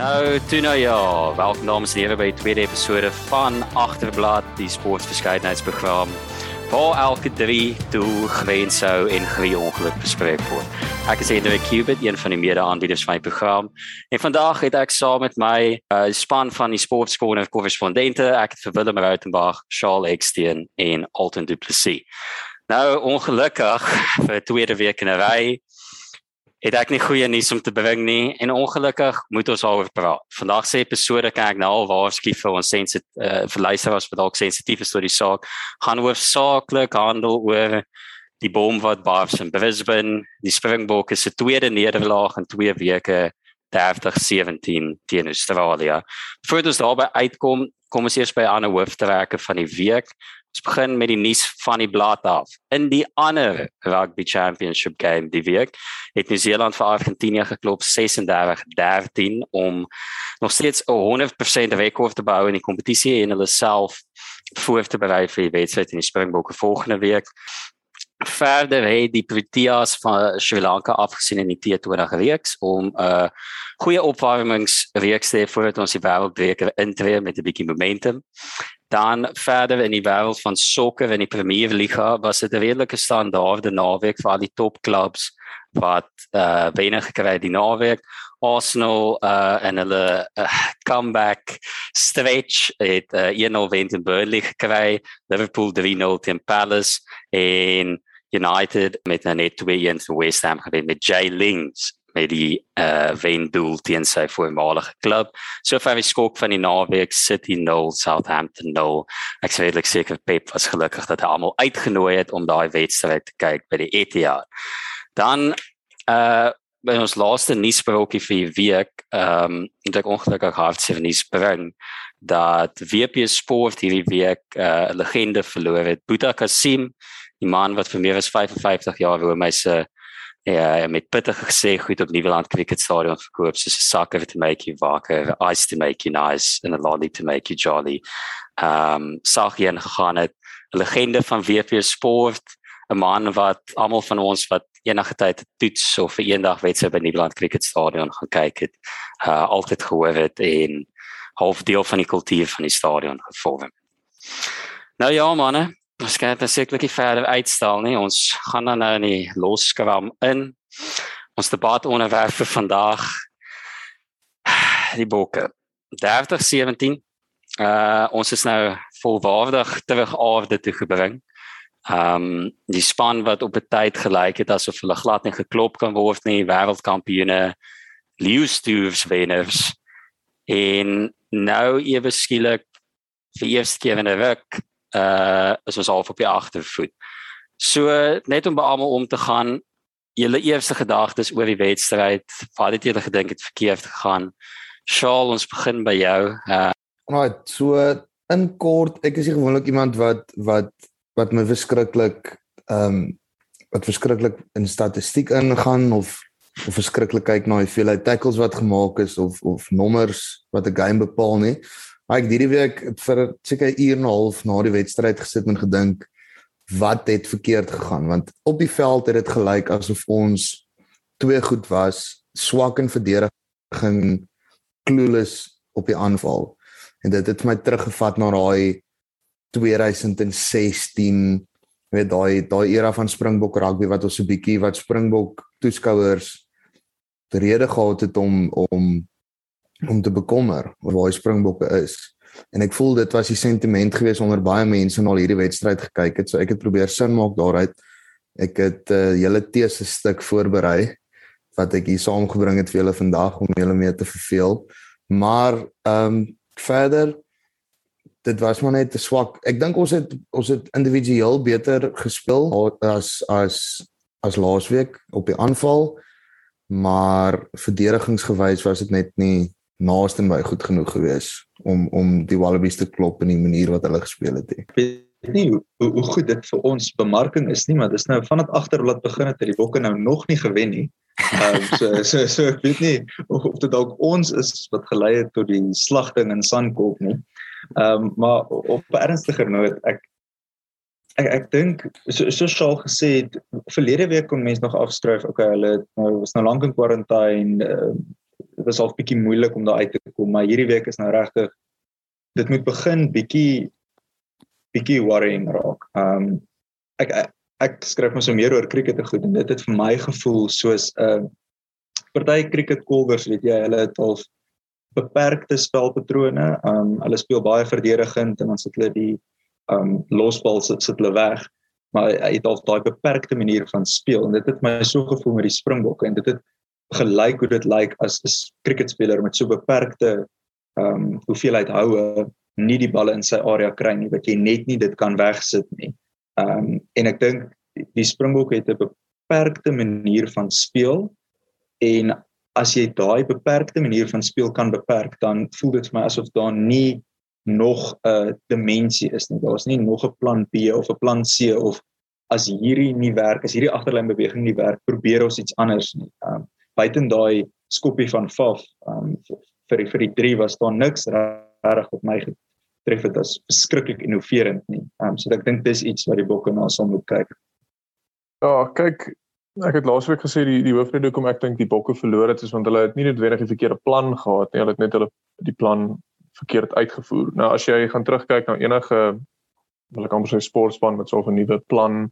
Nou, toe nou ja, welkom dames en here by die tweede episode van Agterblad, die sportverskeidenheidsprogram waar elke 3 doel grensou en grie ongeluk bespreek word. Ek is Hendrik Cubit, een van die mede-aanbieders van die program. En vandag het ek saam met my uh, span van die sportskoner korrespondente, ek het vir Willem Rautenbach, Charles Eksteen en Alton Du Plessis. Nou ongelukkig vir tweede week in 'n ry het ek nie goeie nuus om te bring nie en ongelukkig moet ons daaroor praat. Vandag se episode kan ek nou al waarsku vir ons sensit uh, vir luisteraars wat dalk sensitief is oor die saak, gaan hoofsaaklik handel oor die boom wat bars in Brisbane, die Springbokke se tweede nederlaag in 2 weke 30-17 teen Australië. Voordat ons daarby uitkom, kom ons eers by ander hooftreke van die week. Ons begin met die nuus van die blad af. In die ander rugby championship game die week het Nieu-Seeland vir Argentinië geklop 36-13 om nog steeds 'n 100% rekord te bou in die kompetisie en hulle self voor te berei vir die wedstryd in die Springbokke volgende week. Verder het die Proteas van Sri Lanka afgesien in die T20 reeks om 'n uh, goeie opwarmingsreeks te hê voordat ons die wêreldbeker intree met 'n bietjie momentum. Dan verder in die wêreld van sokker in die Premier Liga was dit 'n redelike standaarde naweek vir al die topklubs wat uh wenig gekry die naweek. Arsenal uh en hulle uh, comeback stretch het uh, 1-0 wen teen Burnley gekry, Liverpool 3-0 teen Palace en United met 'n net 2-1 teen West Ham gewen met Jay Lings met die uh wen doel teen sy voormalige klub. Sover die skok van die naweek City 0 Southampton 0. Ek sê eintlik seker Pep was gelukkig dat hy almal uitgenooi het om daai wedstryd te kyk by die Etihad. Dan uh by ons laaste nuusbrokkie vir die week, ehm um, het ek ongelukkig hartseer nuus bring dat WP Sport hierdie week 'n uh, legende verloor het. Boeta Kasim, die man wat vir meer as 55 jaar hoe my se Ja, met bitter gesê goed op Nieuweland Cricket Stadion verkoop soos 'n soccer to make you wakker, ice to make you nice and a lolly to make you jolly. Ehm um, sag hier gegaan het 'n legende van WP Sport, 'n man wat almal van ons wat enige tyd toets of vir eendag wedstryd by Nieuweland Cricket Stadion gaan kyk het, uh altyd gehoor het en half deel van die kultuur van die stadion gevorm. Nou ja manne, Ons gaan dit sekerlik verder uitstel nie. Ons gaan dan nou in die loskram in. Ons debat onderwerp vir vandag die boeke 3017. Uh ons is nou volwaardig terug aarde toe gebring. Um die span wat op 'n tyd gelyk het asof hulle glad nie geklop kan word nie, wêreldkampioene, Lewstoofs wenners. En nou ewe skielik vir eers keer in 'n ruk uh is ons half op die agtervoet. So net om by almal om te gaan, julle eerste gedagtes oor die wedstryd, wat het julle gedink het verkeerd gegaan? Shaal, ons begin by jou. Uh right, so in kort, ek is gewoonlik iemand wat wat wat my verskriklik ehm um, wat verskriklik in statistiek ingaan of of verskriklik kyk na hoeveel tackles wat gemaak is of of nommers wat 'n game bepaal nie. Maar ek hierdie week vir seker 'n uur en 'n half na die wedstryd gesit en gedink wat het verkeerd gegaan want op die veld het dit gelyk asof ons twee goed was, swak in verdediging, clueless op die aanval. En dit het my teruggevat na daai 2016 met daai daai era van Springbok rugby wat ons so bietjie wat Springbok toeskouers rede gehad het om om om te bekommer oor waar die Springbokke is. En ek voel dit was die sentiment gewees onder baie mense na hierdie wedstryd gekyk het. So ek het probeer sin maak daaruit. Ek het 'n uh, hele tese stuk voorberei wat ek hier saamgebring het vir julle vandag om julle mee te verveel. Maar ehm um, verder dit was maar net te swak. Ek dink ons het ons het individueel beter gespeel as as as laasweek op die aanval. Maar verdedigingsgewys was dit net nie naaste by goed genoeg gewees om om die Wallabies te klop in die manier wat hulle gespeel het. Ek weet nie hoe, hoe goed dit vir ons bemarking is nie, maar dis nou vanaf agter laat begin het dat die Bokke nou nog nie gewen nie. Ehm um, so, so so ek weet nie of, of dit dalk ons is wat gelei het tot die slagting in Sandkop nie. Ehm um, maar op 'n ernstiger noot ek ek ek dink so so sal gesê het verlede week kon mense nog afskryf okay hulle nou was nou lank in kwarantyne uh, dit was al bietjie moeilik om daar uit te kom, maar hierdie week is nou regtig dit moet begin bietjie bietjie worrying raak. Um ek ek, ek skryf mos so meer oor cricket te goed en dit het vir my gevoel soos 'n uh, party cricket kolwers, weet jy, hulle het al beperkte spelpatrone. Um hulle speel baie verdedigend en dan sit hulle die um losbal sit, sit hulle weg. Maar hy het al daai beperkte manier van speel en dit het my so gevoel met die Springbokke en dit het gelyk hoe dit lyk as 'n cricketspeler met so beperkte um hoeveelheid houe nie die balle in sy area kry nie, wat jy net nie dit kan wegsit nie. Um en ek dink die Springbok het 'n beperkte manier van speel en as jy daai beperkte manier van speel kan beperk, dan voel dit vir my asof daar nie nog 'n dimensie is nie. Daar's nie nog 'n plan B of 'n plan C of as hierdie nie werk, as hierdie agterlyn beweging nie werk, probeer ons iets anders nie. Um buiten daai skoppie van Faf, um vir die, vir die 3 was daar niks reg op my tref dit as verskriklik innoverend nie. Um so ek dink dis iets wat die bokke na sal moet kyk. Ja, kyk, ek het laasweek gesê die die hoofrede hoekom ek dink die bokke verloor het is want hulle het nie noodwendig die verkeerde plan gehad nie. Hulle het net hulle die plan verkeerd uitgevoer. Nou as jy gaan terugkyk na enige wil ek amper sê sportspan met so 'n nuwe plan,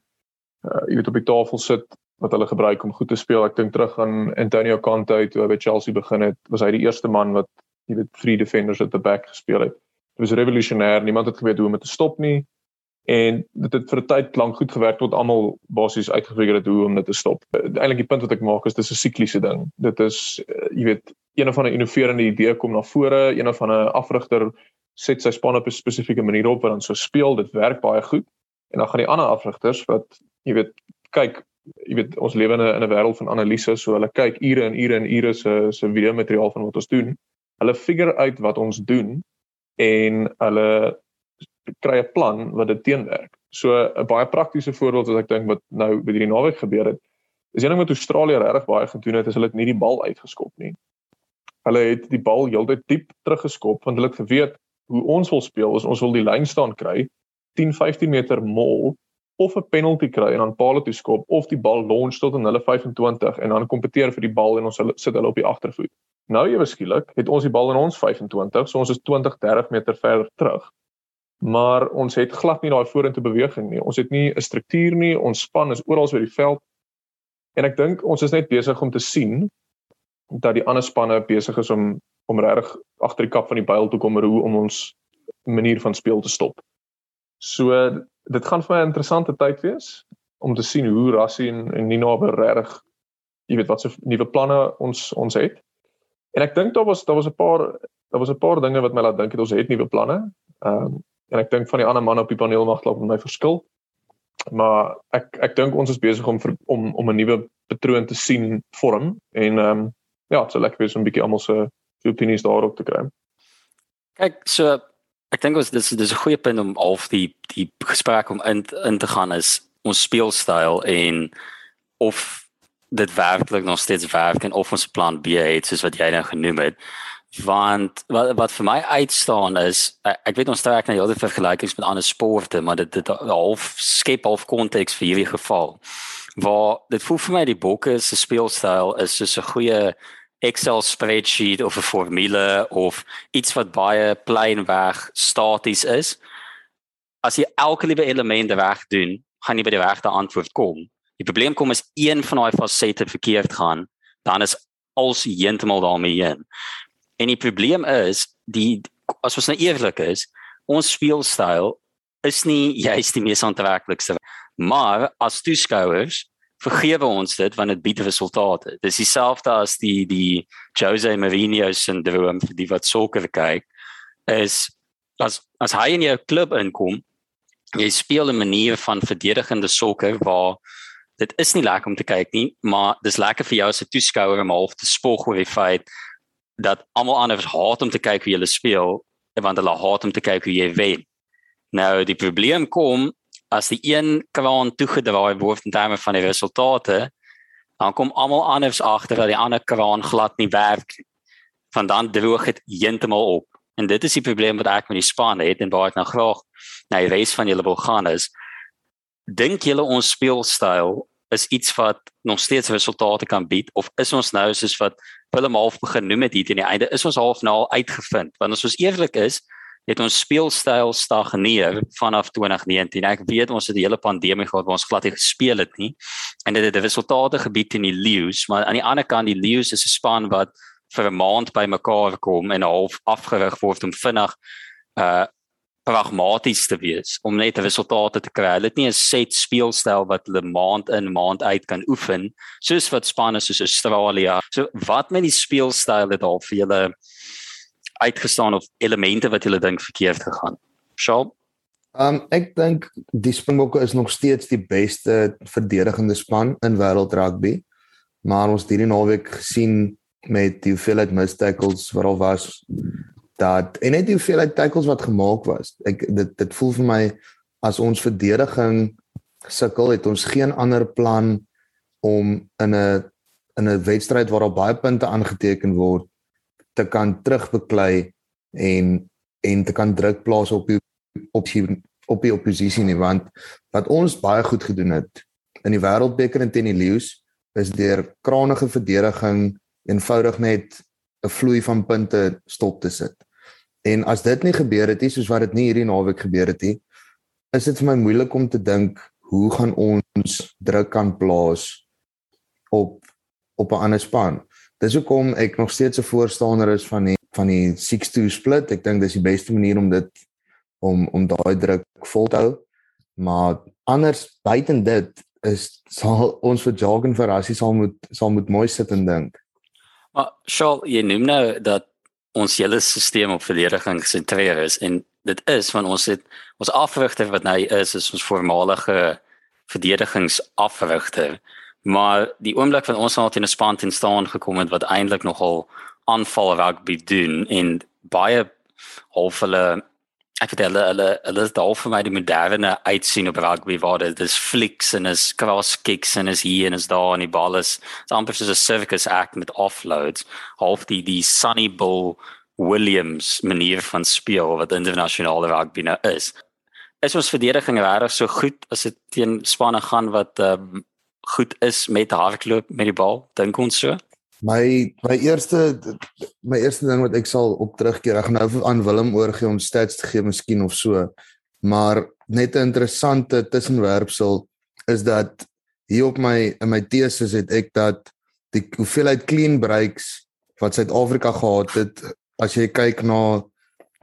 uh, jy weet op die tafel sit wat hulle gebruik om goed te speel. Ek dink terug aan Antonio Conte toe hy by Chelsea begin het, was hy die eerste man wat jy weet three defenders at the back gespeel het. Dit was revolusionêr. Niemand het geweet hoe om dit te stop nie. En dit het vir 'n tyd lank goed gewerk tot almal basies uitgefigure het hoe om dit te stop. Eintlik die punt wat ek maak is dis 'n sikliese ding. Dit is uh, jy weet een van 'n innoverende idee kom na vore, een van 'n afrigter set sy span op 'n spesifieke manier op wat dan so speel, dit werk baie goed. En dan gaan die ander afrigters wat jy weet kyk, jy weet ons lewe in 'n in 'n wêreld van analise, so hulle kyk ure en ure en ure se se video materiaal van wat ons doen. Hulle figure uit wat ons doen en hulle kry 'n plan wat dit teenwerk. So 'n baie praktiese voorbeeld wat ek dink wat nou by hierdie naweek gebeur het, is een ding wat Australië regtig baie gedoen het, is hulle het nie die bal uitgeskop nie hulle het die bal heeltyd diep teruggeskop want hulle het geweet hoe ons wil speel is ons wil die lyn staan kry 10 15 meter mol of 'n penalty kry en dan paal toe skop of die bal launch tot in hulle 25 en dan kompeteer vir die bal en ons sit hulle op die agtervoet. Nou ewe skielik het ons die bal in ons 25, so ons is 20 30 meter verder terug. Maar ons het glad nie daai vorentoe beweging nie. Ons het nie 'n struktuur nie. Ons span is oral oor die veld. En ek dink ons is net besig om te sien dat die ander spanne besig is om om regtig agter die kap van die byl te kom hoe om ons manier van speel te stop. So dit gaan vir my 'n interessante tyd wees om te sien hoe Rassie en, en Nina regtig jy weet wat se nuwe planne ons ons het. En ek dink daar was daar was 'n paar daar was 'n paar dinge wat my laat dink het ons het nuwe planne. Ehm um, en ek dink van die ander manne op die paneel mag dalk met my verskil. Maar ek ek dink ons is besig om om om 'n nuwe patroon te sien vorm en ehm um, ja, dit sou lekker wees om 'n bietjie almal se opinies daarop te kry. Kyk, so ek dink ons dis dis 'n goeie punt om half die die gesprek om in in te gaan is ons speelstyl en of dit werklik nog steeds werk en of ons plan B het soos wat jy nou genoem het. Want wat wat vir my uitstaan is ek weet ons trek na hele vergelykings met ander sporte maar dit dit half skep half konteks vir hierdie geval. Waar dit voel vir my die bokke se speelstyl is soos 'n goeie Excel spreadsheet of 'n formule of iets wat baie plainweg staties is. As jy elke liewe element reg doen, gaan jy by die regte antwoord kom. Die probleem kom as een van daai fasette verkeerd gaan, dan is als heeltemal daarmee heen. En die probleem is die as ons nou eerlik is, ons speelstyl is nie juist die mees aantreklikste. Maar as toeskouers vergewe ons dit want dit bied resultate. Dis dieselfde as die die Jose Mourinho syndroom vir die wat sokker kyk is as as hy in jou klub inkom, jy speel 'n manier van verdedigende sokker waar dit is nie lekker om te kyk nie, maar dis lekker vir jou as 'n toeskouer om half te spog oor die feit dat almal anders haat om te kyk hoe jy speel, want hulle haat om te kyk hoe jy wen. Nou die probleem kom as die een kraan toegedraai word in terme van die resultate, dan kom almal anders agter dat die ander kraan glad nie werk. Van dan droog dit heeltemal op. En dit is die probleem wat ek met die span het en waar ek nou graag na die res van julle wil gaan is dink julle ons speelstyl is iets wat nog steeds resultate kan bied of is ons nou soos wat Willem half begin noem het hier teen die einde is ons half nou al uitgevind want as ons eerlik is het ons speelstyl stagneer vanaf 2019 ek weet ons het die hele pandemie gehad waar ons glad nie gespeel het nie en dit het die resultate gebied in die Lions maar aan die ander kant die Lions is 'n span wat vir 'n maand bymekaar kom en half afgerig word om vinnig uh pragmaties te wees om net resultate te kry. Hulle het nie 'n set speelstyl wat hulle maand in maand uit kan oefen soos wat spanne soos Australië. So wat met die speelstyl het al vir julle uitgestaan of elemente wat julle dink verkeerd gegaan? Shaw Um ek dink die Springbokke is nog steeds die beste verdedigende span in wêreld rugby. Maar ons het hierdie naweek gesien met die hoeveelheid missed tackles wat al was dat en net die hoeveelheid tackles wat gemaak was. Ek dit dit voel vir my as ons verdediging sukkel het ons geen ander plan om in 'n in 'n wedstryd waar daar baie punte aangeteken word te kan terugbeklei en en te kan druk plaas op die op die op die oppositie nie want wat ons baie goed gedoen het in die wêreldbeker en teen die Lions is deur kranige verdediging eenvoudig net 'n vloei van punte stop te sit. En as dit nie gebeur het nie, soos wat dit nie hierdie naweek gebeur het nie, is dit vir my moeilik om te dink hoe gaan ons druk kan plaas op op 'n ander span. Dis hoekom ek nog steeds 'n voorstander is van die van die 6-2 split. Ek dink dis die beste manier om dit om om daai druk vol te hou. Maar anders buiten dit is sal ons vir Jagen verrassie sal moet sal moet mooi sit en dink. Maar Shaw, jy noem nou dat ons hele stelsel op verdediging gesentreer is en dit is van ons het ons afrigter wat nou is is ons voormalige verdedigingsafrigter maar die oomblik van ons al in 'n span in staan gekom het wat eintlik nogal aanval rugby doen en baie half hulle ek weet hulle hulle hulle is daar vir my die moderne uitsien op rugby waar dit is flicks en is cross kicks en is hier en is daar en die bal is so amper soos 'n circus act met offloads half die die Sunny Bull Williams manier van speel wat internasionale rugby nou is. Is ons verdediging regtig so goed as dit teen spanne gaan wat um, goed is met hardloop met die bal? Dink ons so? My my eerste my eerste ding wat ek sal op terugkeer, ek gaan nou aan Willem oorgie om stats te gee miskien of so. Maar net 'n interessante tussenwerpsel is dat hier op my in my teses het ek dat die hoeveelheid clean breaks wat Suid-Afrika gehad het as jy kyk na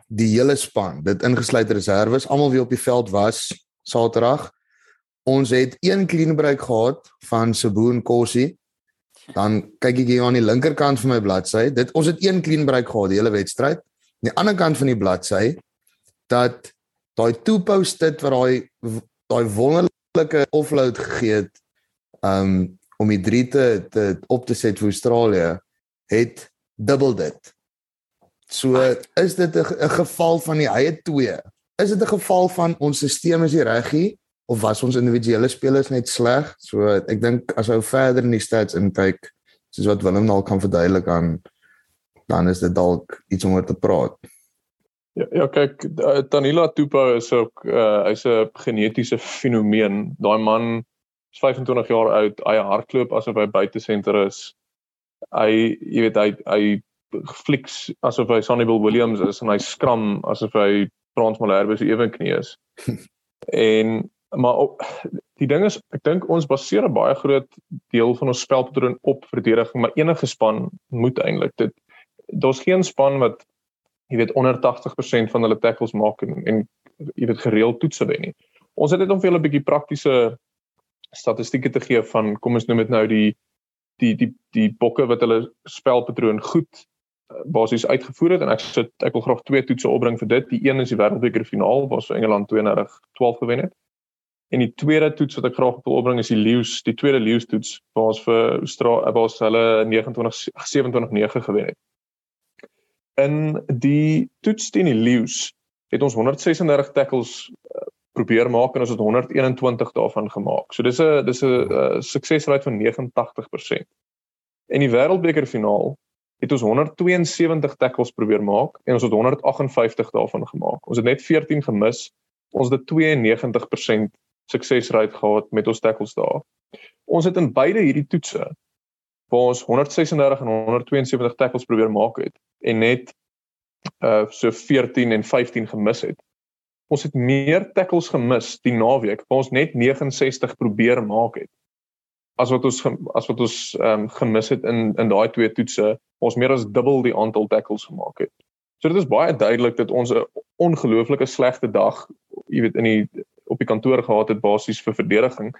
die hele span, dit ingesluit reserves, almal wie op die veld was Saterdag. Ons het een clean break gehad van Seboon Kossie. Dan kyk ek hier aan die linkerkant van my bladsy. Dit ons het een clean break gehad die hele wedstryd. Aan die ander kant van die bladsy dat daai two post dit wat daai daai wonderlike offload gegee het um om die 3 te, te op te set vir Australië het dubbel dit. So is dit 'n geval van die eie twee. Is dit 'n geval van ons stelsel is nie reg nie of was ons individuele spelers net sleg? So ek dink as ou verder in die stats inkyk, soos wat Willem nou kan verduidelik aan dan is dit dalk iets om oor te praat. Ja, ja kyk, eh, Tanila Tupa is ook uh, hy's 'n genetiese fenomeen. Daai man is 25 jaar oud, hy hardloop asof hy buite senter is. Hy, jy weet, hy hy fliks asof hy Sanibel Williams is en hy skram asof hy Frans Malherbe se ewenknie is. en maar op, die ding is ek dink ons baseer 'n baie groot deel van ons spelpatroon op verdediging, maar enige span moet eintlik dit daar's geen span wat jy weet onder 80% van hulle tackles maak en, en jy weet gereeld toetse wen nie. Ons het net om vir julle 'n bietjie praktiese statistieke te gee van kom ons noem dit nou die die die die bokke wat hulle spelpatroon goed basies uitgevoer het en ek sit ek wil graag twee toetse opbring vir dit. Die een is die Wêreldbeker finaal waar so Engeland 32-12 gewen het. En die tweede toets wat ek graag wil opbring is die Lions, die tweede Lions toets waar ons vir Australië waar hulle 29-27-9 gewen het. In die toets teen die Lions het ons 136 tackles uh, probeer maak en ons het 121 daarvan gemaak. So dis 'n dis 'n uh, suksesrate van 89%. In die Wêreldbeker finaal het ons 172 tackles probeer maak en ons het 158 daarvan gemaak. Ons het net 14 gemis. Ons het 92% suksesrate gehad met ons tackles daar. Ons het in beide hierdie toetse waar ons 136 en 172 tackles probeer maak het en net uh so 14 en 15 gemis het. Ons het meer tackles gemis die naweek waar ons net 69 probeer maak het. As wat ons as wat ons ehm um, gemis het in in daai twee toetse, ons meer as dubbel die aantal tackles gemaak het. So dit is baie duidelik dat ons 'n ongelooflike slegte dag, jy weet in die op die kantoor gehad het basies vir verdediging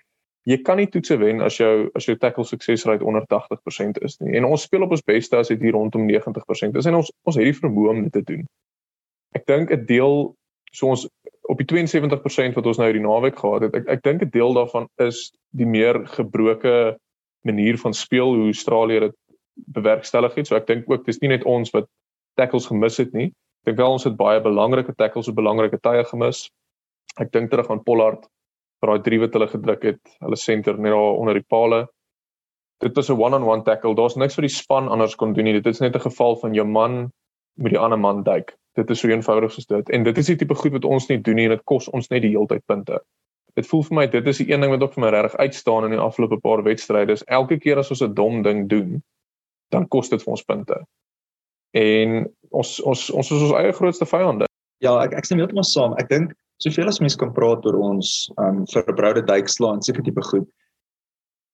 jy kan nie toetse wen as jou as jou tackle suksesrate onder 80% is nie. En ons speel op ons beste as dit hier rondom 90% is en ons ons het die vermoë om dit te doen. Ek dink 'n deel so ons op die 72% wat ons nou hierdie naweek gehad het, ek ek dink 'n deel daarvan is die meer gebroke manier van speel hoe Australië dit bewerkstellig het. So ek dink ook dis nie net ons wat tackles gemis het nie. Ek dink wel ons het baie belangrike tackles op belangrike tye gemis. Ek dink terug aan Pollard vir daai drie wat hulle gedruk het, hulle senter net daar onder die palle. Dit was 'n one-on-one tackle. Daar's niks vir die span anders kon doen nie. Dit is net 'n geval van jou man met die ander man duik. Dit is so eenvoudig soos dit. En dit is die tipe goed wat ons nie doen nie en dit kos ons net die heeltyd punte. Dit voel vir my dit is die een ding wat op vir my regtig uitstaan in die afgelope paar wedstryde. Is elke keer as ons 'n dom ding doen, dan kos dit vir ons punte. En ons ons ons is ons eie grootste vyande. Ja, ek ek stem heeltemal saam. Ek dink soveel as mense kan praat oor ons um verbroude duikslaan seker tipe goed.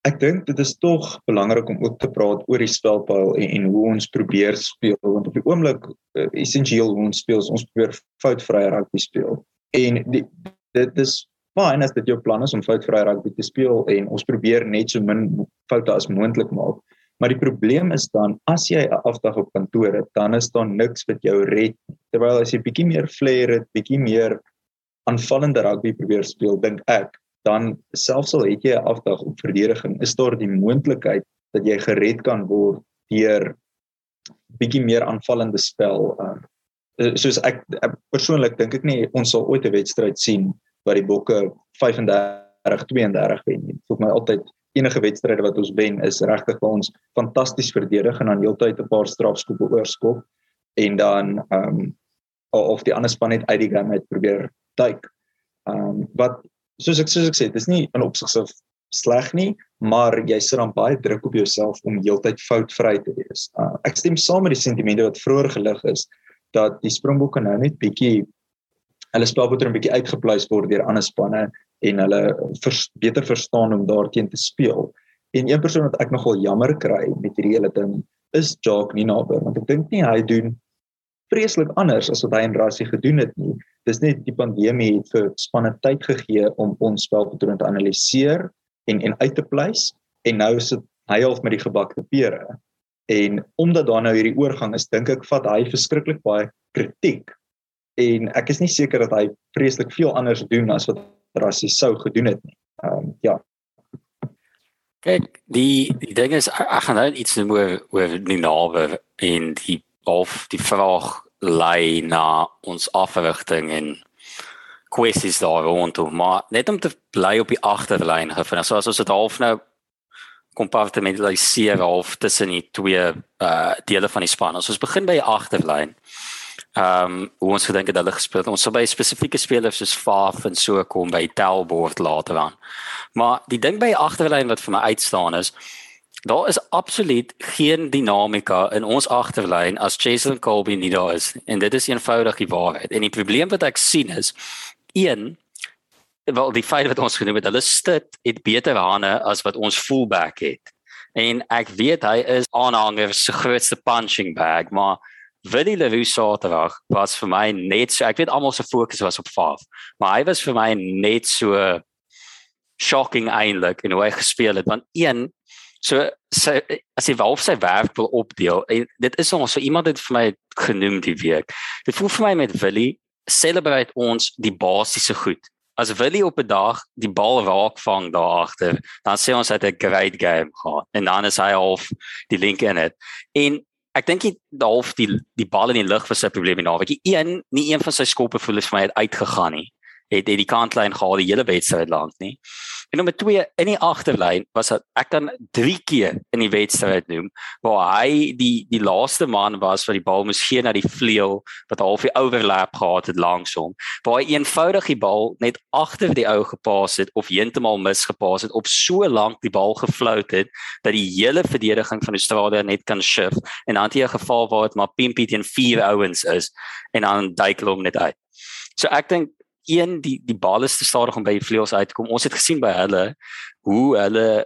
Ek dink dit is tog belangrik om ook te praat oor die spelpyl en, en hoe ons probeer speel want op die oomblik uh, essensieel hoe ons speel ons probeer foutvrye rugby speel. En die, dit is fyn as dit jou plan is om foutvrye rugby te speel en ons probeer net so min foute as moontlik maak. Maar die probleem is dan as jy 'n afdag op kantoor het, dan is daar niks wat jou red terwyl as jy bietjie meer flair het, bietjie meer aanvallende rugby probeer speel, dink ek, dan selfs al het jy 'n afdag op verdediging, is daar die moontlikheid dat jy gered kan word deur bietjie meer aanvallende spel. Uh, soos ek, ek persoonlik dink ek nie ons sal ooit 'n wedstryd sien waar die Bokke 35-32 wen nie. Vir my altyd enige wedstryde wat ons wen is regtig vir ons fantasties verdedig en dan heeltyd 'n paar strafskoppe oorskop en dan ehm um, of die ander span net uit die game uit probeer duik. Ehm um, wat soos ek soos ek sê, dis nie in opsigte sleg nie, maar jy sit dan baie druk op jouself om heeltyd foutvry te wees. Uh, ek stem saam met die sentimente wat vroeër gelig is dat die Springbokke nou net bietjie hulle spelpatroon bietjie uitgepleis word deur ander spanne en hulle vers, beter verstaan om daarteen te speel. En een persoon wat ek nogal jammer kry met hierdie hele ding is Jacques Ninaber want ek dink nie hy doen vreeslik anders as wat hy en Rassie gedoen het nie. Dis net die pandemie het vir spanne tyd gegee om ons spelpatroon te analiseer en en uit te pleis en nou is dit hy half met die gebakte pere. En omdat daar nou hierdie oorgang is, dink ek vat hy verskriklik baie kritiek. En ek is nie seker dat hy vreeslik veel anders doen as wat Rassie sou gedoen het nie. Ehm um, ja. Kyk, die die ding is ek gaan nou iets noem oor oor die nawe en die of die vraag lei na ons afrigting en kwessies daar rondom maar net om te bly op die agterlyn gevind so as ons dit half nou kompartmentaliseer half tussen die twee uh dele van die span. As ons begin by die agterlyn ehm um, ons gedink dat hulle gespeel ons sou by spesifieke spelers soos Faf en so kom by Telbord later aan. Maar die ding by die agterlyn wat vir my uitstaan is Daar is absoluut geen dinamika in ons agterlyn as Jason Colby nie daar is en dit is eenvoudig die waarheid. En die probleem wat ek sien is een wel die feit wat ons genoem het, hulle stit het beter hande as wat ons fullback het. En ek weet hy is aanhanger se grootste punching bag, maar Willie Leroux Saterdag was vir my net so ek weet almal se fokus was op Faf, maar hy was vir my net so shocking eintlik in hoe hy gespeel het want een So sy as jy wel sy werk wil opdeel, dit is ons so iemand het vir my genoem die week. Dit voel vir my met Willie celebrate ons die basiese goed. As Willie op 'n dag die bal raak vang daar agter, dan sê ons het 'n great game gehad en dan is hy half die link in dit. En ek dink die half die die bal in die lug was sy probleem nie. Nou, weet jy, een nie een van sy skoppe voel is vir my uitgegaan nie. Het het die kantlyn gehaal die hele wedstryd lank nie. En nommer 2 in die agterlyn was dat ek kan 3 keer in die wedstryd noem waar hy die die laaste man was wat die bal moes gee na die vleuel wat half die overlap gehad het langs hom. Waar hy eenvoudig die bal net agter die ou gepas het of heeltemal misgepas het op so lank die bal gefloat het dat die hele verdediging van Australië net kan shift en dan het jy 'n geval waar dit maar Pimpie teen vier ouens is en dan duik hulle hom net uit. So ek dink een die die bal is te stadig om by die vleuels uit te kom. Ons het gesien by hulle hoe hulle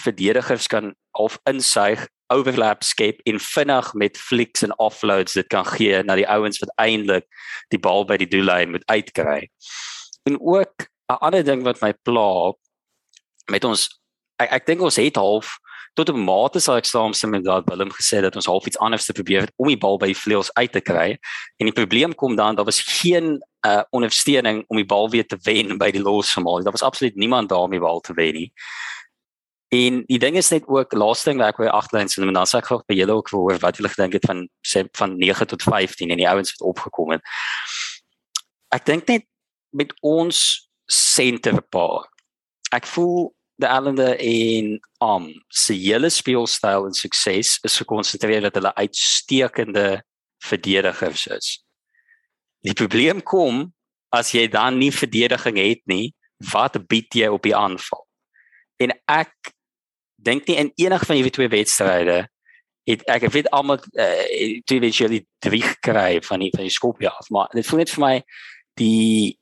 verdedigers kan half insuig overlap skep in vinnig met flicks en offloads dit kan gee na die ouens wat eintlik die bal by die doellyn moet uitkry. En ook 'n ander ding wat my pla met ons ek ek dink ons het half tot 'n mate sal ek saamstem met wat Willem gesê het dat ons half iets anders te probeer het om die bal by die vleuels uit te kry. En die probleem kom dan daar was geen uh ondersteuning om die bal weer te wen by die losvermaak. Daar was absoluut niemand daar om die bal te wen nie. En die ding is net ook laaste ding wat ek wou agterlyn sien, en dan sê ek gou by julle ook hoor wat julle gedink het van sê van 9 tot 15 en die ouens wat opgekom het. Ek dink net met ons senterpaar. Ek voel die Allende in om um, se hele speelstyl en sukses is gekonsentreer dat hulle uitstekende verdedigers is. Die probleem kom as jy dan nie verdediging het nie, wat bied jy op die aanval? En ek dink nie in enige van hierdie twee wedstryde het ek ek weet almal uh, twee wedstryde drie gekry van die van die skopie af, maar dit voel net vir my die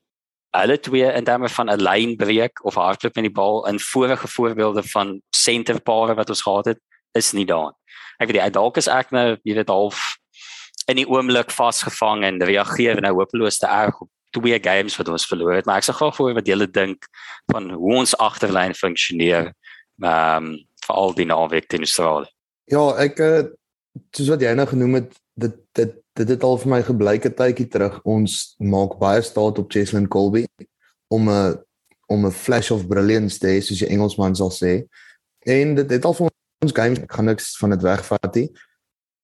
alle twee in terme van 'n lynbreek of hardloop met die bal in vorige voorbeelde van senterpare wat ons gehad het, is nie daar. Ek weet jy dalk is ek nou jy weet half in die oomblik vasgevang en reageer nou hopeloos te erg op twee games wat ons verloor het, maar ek sê gou voor wat julle dink van hoe ons agterlyn funksioneer. Ehm um, vir al die naweek teen Australië. Ja, ek uh, soos wat jy nou genoem het, dit dit dit het al vir my gebleik 'n tydjie terug ons maak baie staat op Cheslin Colby om 'n om 'n flash of brilliance te hê soos die Engelsman sal sê. En dit het al vir ons games ek gaan niks van dit wegvat nie.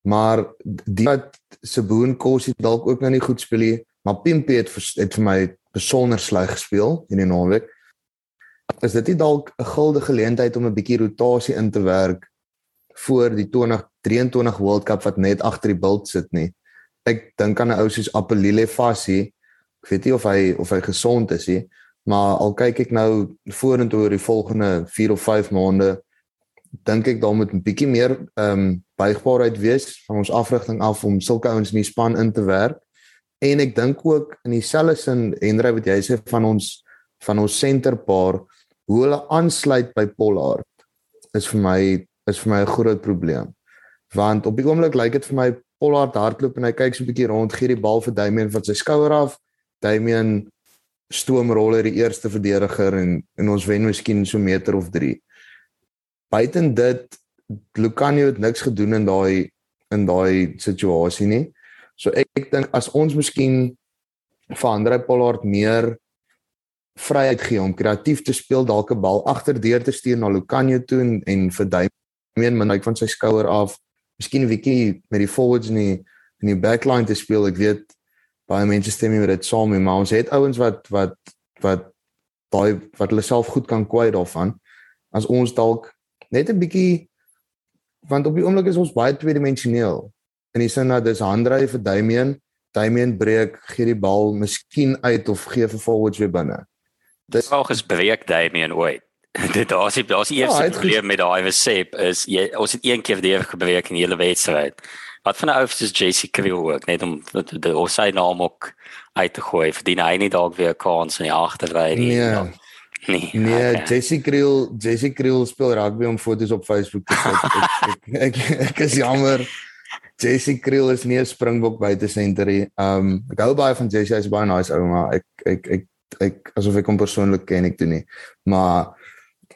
Maar die wat Seboon Kossie dalk ook nou nie goed speel nie, maar Pimpie het het vir my besonder sleg gespeel in die naweek. Is dit nie dalk 'n guldige geleentheid om 'n bietjie rotasie in te werk voor die 2023 World Cup wat net agter die bult sit nie? Ek dink aan 'n ou soos Appelile Fassi. Ek weet nie of hy of hy gesond is nie, maar al kyk ek nou vorentoe oor die volgende 4 of 5 maande dink ek daar moet 'n bietjie meer ehm um, buigbaarheid wees van ons afrigting af om sulke ouens in die span in te werk. En ek dink ook in dieselfde sin Henry wat jy sê van ons van ons senterpaar hoe hulle aansluit by Pollard is vir my is vir my 'n groot probleem. Want op die oomblik lyk dit vir my Pollard hardloop en hy kyk so 'n bietjie rond, gee die bal vir Damian van sy skouer af. Damian stoomroller die eerste verdediger en en ons wen miskien so meter of 3 buiten dit Lucanio het niks gedoen in daai in daai situasie nie. So ek, ek dink as ons miskien vir Andre Pollard meer vryheid gee om kreatief te speel, dalk 'n bal agterdeur te stuur na Lucanio toe en, en vir Damian Mike van sy skouer af, miskien 'n bietjie met die forwards in die in die backline te speel. Ek weet baie mense stem nie met dit saam nie, maar ons het ouens wat wat wat daai wat hulle self goed kan kwyt daarvan. As ons dalk net 'n bietjie want op die oomblik is ons baie tweedimensioneel. In die sin dat dis handdryf vir Damian, Damian breek, gee die bal miskien uit of gee vir forwards weer binne. Dis wel gespreek Damian ooit. Dit daar's die daar's die ja, eerste ja, probleem met daai resep is jy ons het een keer weer gebreek in die hele wedstryd. Wat van 'n ou is JC Kriel ook net om sy naam ook uit te gooi vir die hy nie dalk weer kans in die agterry nie. Nee. Nee. Nee, okay. Jessie Kriel, Jessie Kriel speel rugby om foto's op Facebook te sit. ek, ek, ek ek is jammer. Jessie Kriel is nie 'n Springbok buite senter nie. Um ek hou baie van Jessie, hy's baie nice ou, maar ek ek ek ek asof ek hom persoonlik ken ek toe nie. Maar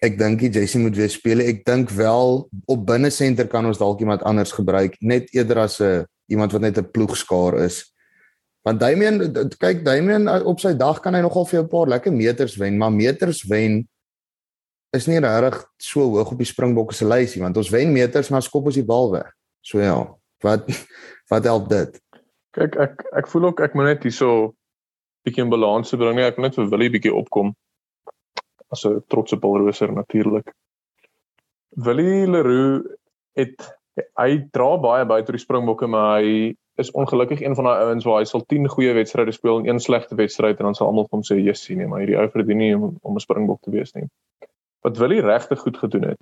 ek dink Jessie moet weer speel. Ek dink wel op binne senter kan ons dalk iemand anders gebruik, net eerder as 'n iemand wat net 'n ploegskaar is. Want Damian kyk Damian uh, op sy dag kan hy nogal vir 'n paar lekker meters wen, maar meters wen is nie regtig so hoog op die Springbokke se lysie want ons wen meters maar skop ons die bal weg. So ja, wat wat help dit? Kyk ek ek voel ook ek moet net hierso bietjie in balans bring nie. Ek wil net vir Willie bietjie opkom as 'n trotse Paulroser natuurlik. Willie Leroux het hy dra baie by tot die Springbokke maar hy is ongelukkig een van daai ouens waar hy sal 10 goeie wedstryde speel en een slegte wedstryd en dan sal almal hom sê jessie nee maar hierdie ou verdien nie om om 'n Springbok te wees nie. Wat Willie regtig goed gedoen het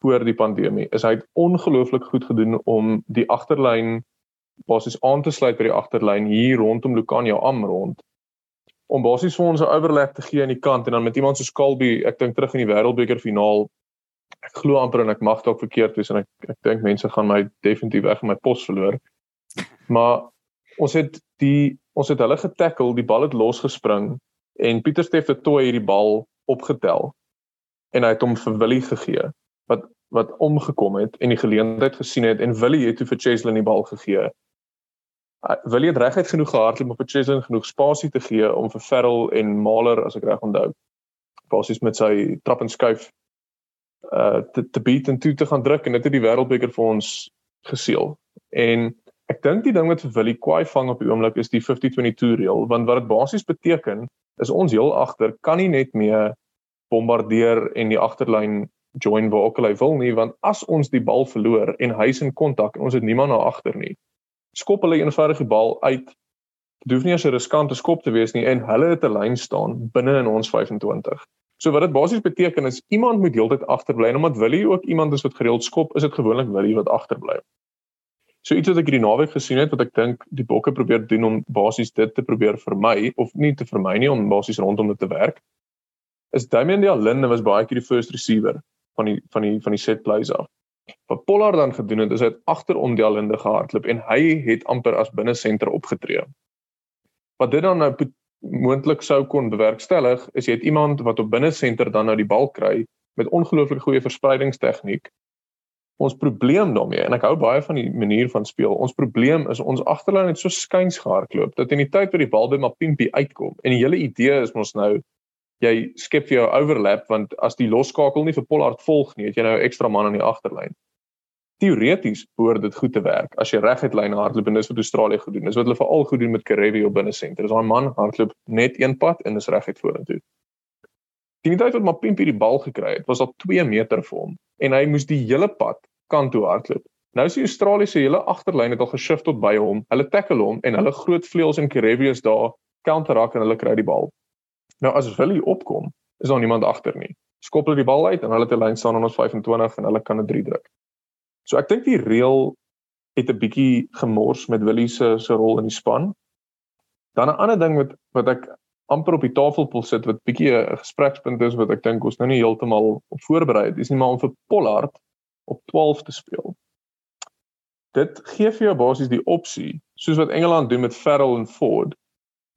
voor die pandemie is hy het ongelooflik goed gedoen om die agterlyn basies aan te sluit by die agterlyn hier rondom Lukania am rond om basies vir ons 'n overlap te gee aan die kant en dan met iemand soos Kalbi ek dink terug in die wêreldbeker finaal ek glo amper en ek mag dalk verkeerd wees en ek ek dink mense gaan my definitief weg in my pos verloor maar ons het die ons het hulle getackle die bal het losgespring en Pieter Steff het toe hierdie bal opgetel en hy het hom vir Willie gegee wat wat omgekom het en die geleentheid gesien het en Willie het toe vir Cheslin die bal gegee. Willie het reguit genoeg gehardloop om vir Cheslin genoeg spasie te gee om vir Ferrell en Mahler as ek reg onthou basies met sy trap en skuif uh te te beat en toe te gaan druk en dit het die wêreldbeker vir ons geseël. En ek dink die ding wat vir Willie kwai vang op die oomblik is die 50-22 reël want wat dit basies beteken is ons heel agter kan nie net meer bombardeer en die agterlyn join waar ook al hy wil nie want as ons die bal verloor en hy's in kontak en ons het niemand na agter nie skop hulle eenvoudig die bal uit. Dit hoef nie as 'n riskante skop te wees nie en hulle het 'n lyn staan binne in ons 25 so wat dit basies beteken is iemand moet heeltyd agterbly en omdat Willie ook iemand is wat gereeld skop is dit gewoonlik Willie wat agterbly so iets wat ek hierdie naweek gesien het wat ek dink die bokke probeer doen om basies dit te probeer vermy of nie te vermy nie om basies rondom dit te werk is Damian Dialinde was baie keer die first receiver van die van die van die set plays af. Wat Pollard dan gedoen het is hy het agterom die alinde gehardloop en hy het amper as binne senter opgetree. Wat dit dan nou moontlik sou kon bewerkstellig is jy het iemand wat op binne senter dan nou die bal kry met ongelooflik goeie verspreidingstegniek. Ons probleem daarmee en ek hou baie van die manier van speel. Ons probleem is ons agterlyn het so skuins gehardloop dat in die tyd wat die bal by Mapimpi uitkom en die hele idee is mos nou jy skep vir jou overlap want as die losskakel nie vir Pollard volg nie, het jy nou 'n ekstra man aan die agterlyn. Teoreties behoort dit goed te werk as jy reguit lyn hardloop en dis wat Australië gedoen. Dis wat hulle veral goed doen met Karevi op binne senter. Dis daai man hardloop net een pad en is reguit vorentoe. Die tyd wat Mapimpi die bal gekry het, was al 2 meter vir hom en hy moes die hele pad kant toe hardloop. Nou is die Australiese hele agterlyn het al geshift tot by hom. Hulle tackle hom en hulle groot vleuels en Karevi is daar counterak en hulle kry die bal. Nou as Willie opkom, is daar niemand agter nie. Skop hulle die bal uit en hulle 'n lyn staan aan ons 25 en hulle kan 'n 3 druk. So ek dink die reël het 'n bietjie gemors met Willie se se rol in die span. Dan 'n ander ding wat wat ek amper op die tafel wil sit wat bietjie 'n gesprekspunt is wat ek dink ons nou nie heeltemal op voorberei het, is nie maar om vir Pollard op 12 te speel. Dit gee vir jou basies die opsie, soos wat Engeland doen met Farrell en Ford,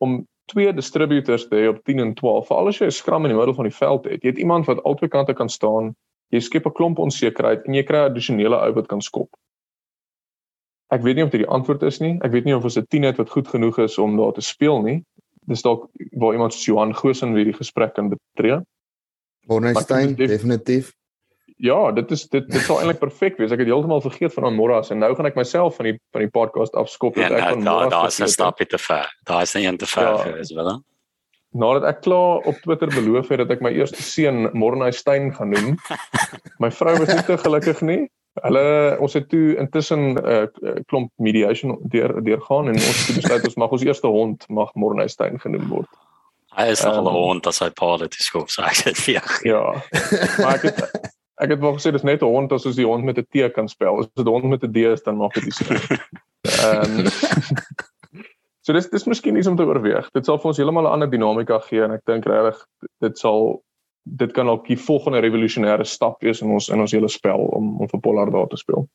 om twee distributors te hê op 10 en 12. Veral as jy 'n skram in die middel van die veld het. Jy het iemand wat albei kante kan staan. Jy skep 'n klomp onsekerheid en jy kry addisionele ou wat kan skop. Ek weet nie of dit die antwoord is nie. Ek weet nie of ons 'n 10 het wat goed genoeg is om daar te speel nie. Dis dalk waar iemand soos Johan Gosen weer die gesprek kan betree. Bornstein definitief ja, dit is dit dit sou eintlik perfek wees. Ek het heeltemal vergeet van Moras en nou gaan ek myself van die van die podcast afskop dat ja, ek van Moras. Daar is 'n stapie te ver. Daar is 'n een te ver ja, vir is wel. Nadat ek klaar op Twitter beloof het dat ek my eerste seun Mornay Stein gaan noem. My vrou was nie te gelukkig nie. Hulle ons het toe intussen 'n uh, klomp mediation deur deurgaan en ons het besluit ons mag ons eerste hond mag Mornay Stein genoem word. Hy is um, al 'n hond as hy politiek skop, so ek sê vir Ja. Maar ek het Ek het wel gesê dis net 'n hond as ons die hond met 'n T kan spel. As dit 'n hond met 'n D is dan maak dit nie sin. Ehm So dis dis miskien iets om te oorweeg. Dit sal vir ons heeltemal 'n ander dinamika gee en ek dink regtig dit sal dit kan ook die volgende revolusionêre stap wees in ons in ons hele spel om om vir Pollard daar te speel.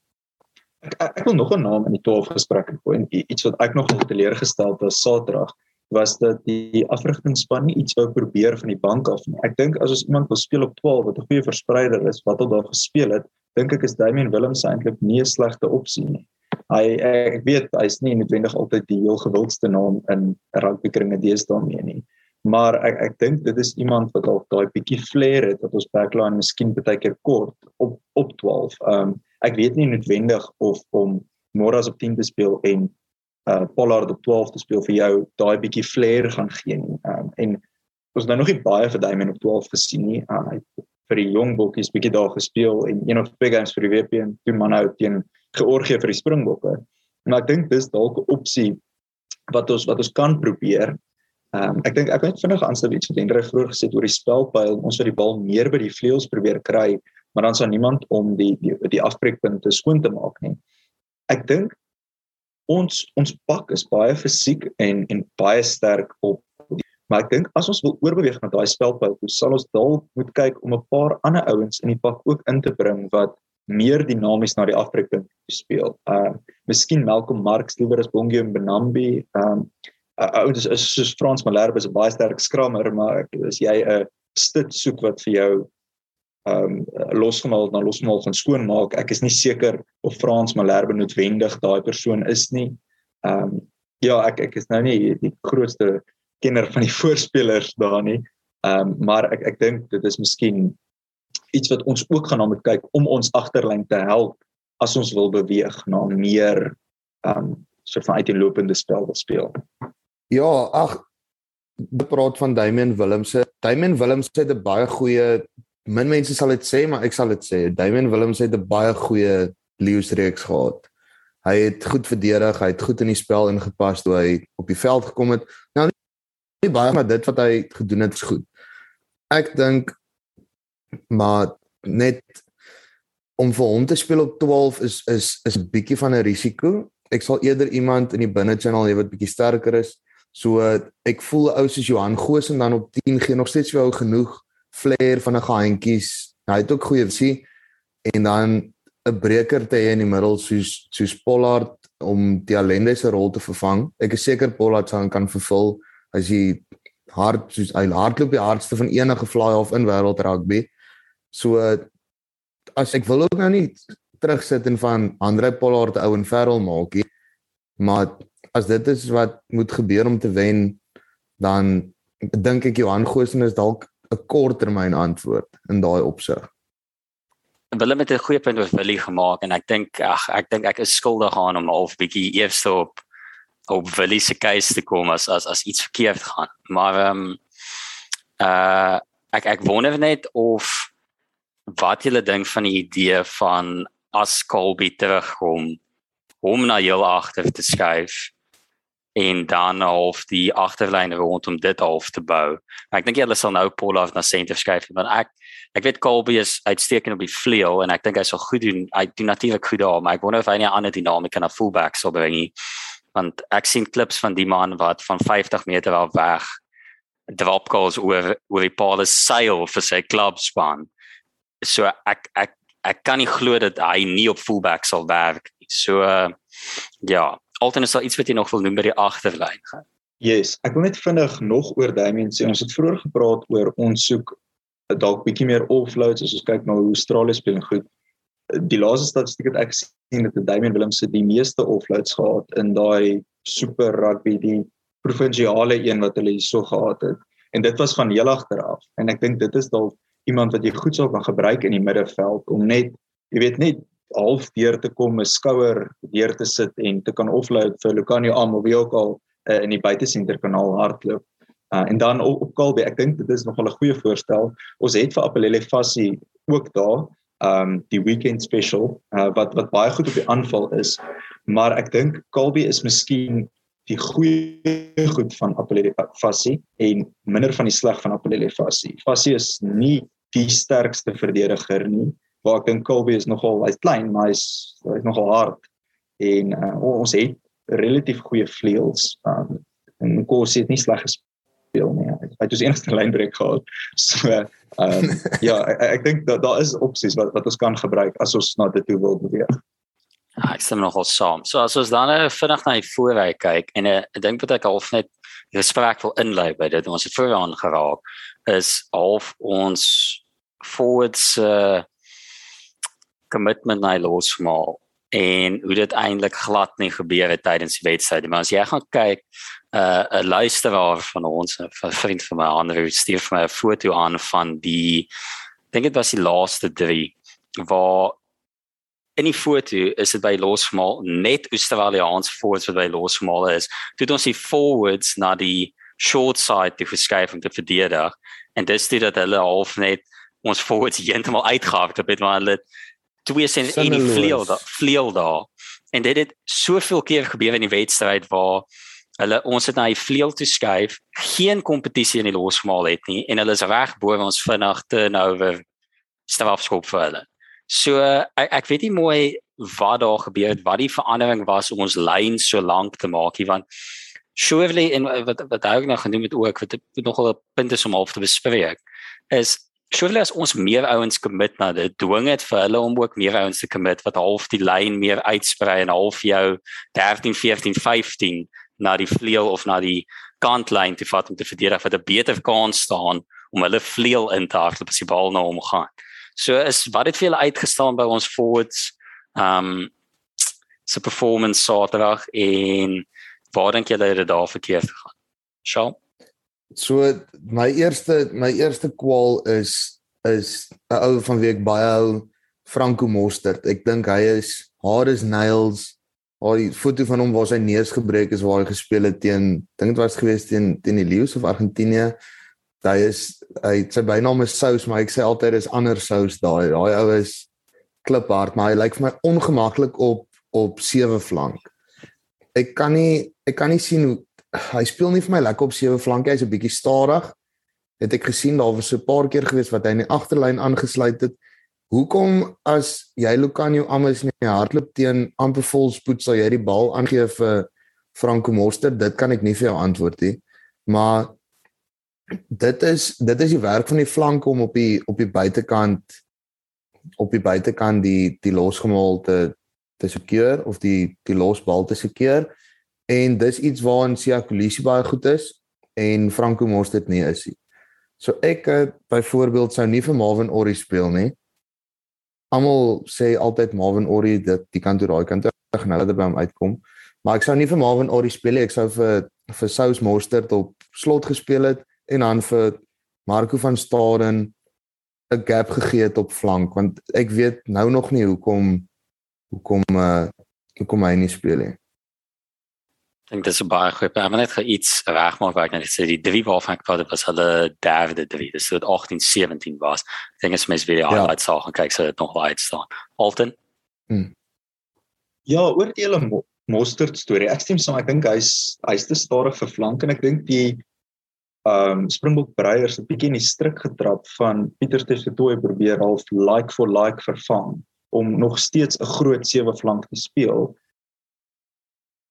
Ek ek wil nog 'n naam in die 12 gesprek gooi en iets wat ek nog nog teleurgestel was Saterdag was dat die afrigtingspan nie iets wou probeer van die bank af nie. Ek dink as ons iemand wil speel op 12 wat 'n goeie verspreider is wat al daar gespeel het, dink ek is Damian Willems eintlik nie 'n slegte opsie nie. Hy ek weet hy's nie noodwendig altyd die heel gewildste naam in rugbykringe deesdae mee nie. Maar ek ek dink dit is iemand wat dalk daai bietjie flair het wat ons backline miskien baie keer kort op op 12. Ehm um, ek weet nie noodwendig of om Moras op 10 te speel en uh Pollard op 12 te speel vir jou daai bietjie flair gaan gee nie. Um en ons nou nog nie baie vir Damian op 12 gesien nie. Uh, hy vir die jong bokkies bietjie daar gespeel en een of twee games vir die WP en twee manne uit teen Georgië vir die Springbokke. Maar ek dink dis dalk 'n opsie wat ons wat ons kan probeer. Ehm um, ek dink ek het vinnig aansluit iets wat Hendrik vroeër gesê het oor die spelpyl. Ons wil die bal meer by die vleuels probeer kry, maar dan sal niemand om die die, die afbreekpunte skoon te maak nie. Ek dink ons ons pak is baie fisiek en en baie sterk op maar ek dink as ons wil oorbeweeg na daai spelpyl, sal ons dalk moet kyk om 'n paar ander ouens in die pak ook in te bring wat meer dinamies na die afbreekpunt speel. Uh miskien Malcolm Marx liewer as Bongie en Benambi. Um uh, ouens is soos Frans Malherbe is 'n baie sterk skrammer, maar as jy 'n stit soek wat vir jou um losgemaal na losgemaal van skoonmaak, ek is nie seker of Frans Malherbe noodwendig daai persoon is nie. Um ja, ek ek is nou nie die grootste kenner van die voorspelers daar nie. Um maar ek ek dink dit is miskien iets wat ons ook gaan na moet kyk om ons agterlyn te help as ons wil beweeg na meer um soort van uiteenlopende spel wil speel. Ja, ag praat van Damian Willemse. Damian Willemse het 'n baie goeie min mense sal dit sê, maar ek sal dit sê. Damian Willemse het 'n baie goeie leeu'sreeks gehad. Hy het goed verdedig, hy het goed in die spel ingepas toe hy op die veld gekom het. Nou nie baie maar dit wat hy gedoen het is goed. Ek dink maar net om vir hom te speel op 12 is is is 'n bietjie van 'n risiko. Ek sal eerder iemand in die binne channel hê wat bietjie sterker is. So ek voel ou soos Johan Goosen dan op 10 gee nog steeds vir jou genoeg flair van 'n gehandjies. Hy het ook goeie visie en dan 'n breker te hê in die middel soos soos Pollard om die Allende se rol te vervang. Ek is seker Pollard sal kan vervul as hy hard soos hy hardloop die hardste van enige fly off in wêreld rugby. So as ek wil ook nou nie terugsit en van Andre Pollard ou en Ferrel maak nie. Maar as dit is wat moet gebeur om te wen, dan dink ek Johan Goosen is dalk 'n korttermyn antwoord in daai opsig. Willem het 'n goeie punt oor Willie gemaak en ek dink ag ek dink ek is skuldig aan om half bietjie eers op op Willie se keuse te kom as as as iets verkeerd gaan. Maar ehm um, uh ek ek wonder net of wat julle dink van die idee van as Colby terugkom om na heel agter te skuif en dan half die agterlyn rondom dit half te bou. Ek dink julle sal nou af na senter skuif want ek ek weet Colby is uitstekend op die vleuel en ek dink hy sal goed doen. Hy doen natuurlik goed daar, maar ek wonder of hy 'n ander dinamika na fullback sal bring. Want ek sien klips van die man wat van 50 meter af weg drop goals oor oor die paal seil vir sy klubspan so ek ek ek kan nie glo dat hy nie op fullback sal werk nie. So ja, altyd is daar iets wat jy nog wil noem by die agterlyn gaan. Yes, ek wil net vinnig nog oor Damian sê. Ons het vroeër gepraat oor ons soek dalk bietjie meer offloads as ons kyk na hoe Australië speel goed. Die laaste statistiek wat ek sien het Damian Willems se die meeste offloads gehad in daai super rugby die provinsiale een wat hulle hierso gehad het. En dit was van heel agter af. En ek dink dit is dalk iemand wat jy goed sou kan gebruik in die middelveld om net jy weet net half deur te kom, 'n skouer deur te sit en te kan offload vir Lucanio Am of wie ook al uh, in die buitesenter kanaal hardloop. Uh, en dan op, op Kalbe, ek dink dit is nogal 'n goeie voorstel. Ons het vir Apelele Fassie ook daar, um die weekend special uh, wat wat baie goed op die aanval is. Maar ek dink Kalbe is miskien die goeie goed van Apelele Fassie en minder van die sleg van Apelele Fassie. Fassie is nie die sterkste verdediger nie. Waar ek dink Colby is nogal hy's klein, maar hy's hy's nogal hard en uh, ons het relatief goeie vleuels. Um, en Kos het nie sleg gespeel nie. Hy het dus enigste lynbreek gehad. So um, ja, ek, ek dink dat daar is opsies wat wat ons kan gebruik as ons na dit toe wil beweeg. Ja, ek stem nogal saam. So as ons dan nou vinnig na die vooruit kyk en uh, ek dink dat ek half net gesprek wil inlei by dit ons het vroeër aangeraak is half ons forwards uh, commitment na hy losmaal en hoe dit eintlik glad nie gebeur het tydens die wedstryd. Maar as jy gaan kyk, 'n uh, 'n luisteraar van ons, 'n vriend van my, Andre, stuur vir my 'n foto aan van die dink dit was die laaste 3 waar in die foto is dit by losmaal net Australiaans forwards wat by losmaal is. Toe ons die forwards na die short side toe geskuif om te verdedig en dis dit dat hulle half net ons forwards heeltemal uitgehard het, maar hulle het 2 en die vleuel daar, vleuel daar. En dit het soveel keer gebeur in die wedstryd waar hulle ons het na die vleuel toe skuif, geen kompetisie in die losmaal het nie en hulle is reg bo ons vinnig turnover strafskop vir hulle. So ek, ek weet nie mooi wat daar gebeur het, wat die verandering was om ons lyn so lank te maak nie want Surely en wat wat hy ook nou genoem het ook wat nogal 'n punt is om half te bespreek is surely as ons meer ouens commit na dit dwing dit vir hulle om ook meer ouens te commit wat half die lyn meer uitsprei en half jou 13 14 15 na die vleuel of na die kantlyn te vat om te verdedig wat 'n beter kans staan om hulle vleuel in te hardloop as die bal na hom gaan. So is wat het vir julle uitgestaan by ons forwards um se performance Saterdag en waar dink julle het dit daar verkeerd gegaan? Shaw. So my eerste my eerste kwaal is is 'n ou van wie ek baie hou, Franco Mostert. Ek dink hy is hard as nails. Al die foto van hom waar sy neus gebreek is waar hy gespeel het teen dink dit was geweest teen teen die Lions of Argentinië hy is hy sy bynaam is Sous maar ek sê altyd is ander Sous daai daai ou is kliphard maar hy lyk vir my ongemaklik op op sewe flank ek kan nie ek kan nie sien hoe hy speel nie vir my lekker op sewe flanke hy's 'n bietjie stadig. Het ek gesien daar was so 'n paar keer gewees wat hy in die agterlyn aangesluit het. Hoekom as jy Lucanio Amos nie hardloop teen amper vol spoed sal jy die bal aangee vir Franco Moster dit kan ek nie vir jou antwoord nie. Maar dit is dit is die werk van die flanke om op die op die buitekant op die buitekant die die losgemaal te te sekeer of die die losbal te sekeer en dis iets waarin Sia Kolisi baie goed is en Franco Mos dit nie is nie. So ek eh, byvoorbeeld sou nie vir Marvin Orri speel nie. Almal sê altyd Marvin Orri dat die kant toe daai kant terug nou dat by hom uitkom. Maar ek sou nie vir Marvin Orri speel nie. Ek sou vir vir Sous Mostert op slot gespeel het en dan vir Marco van Staden 'n gap gegee het op flank want ek weet nou nog nie hoekom hoekom uh hoekom hy nie speel nie. Ek dink dit is 'n baie goeie punt. Maar net vir iets regmaak wat ek net sê die drie waarvan ek praat was hulle derde drie. Dis so 18 17 was. Ek dink as mens weer die highlights ja. sal gaan kyk sou dit nog baie staan. Alton. Hmm. Ja, oor die hele Mostert storie. Ek stem saam. Ek dink hy's hy's te stadig vir flank en ek dink die um Springbok Breiers 'n bietjie in die strik getrap van Pieter Steftoe probeer half like for like vervang om nog steeds 'n groot sewe flank te speel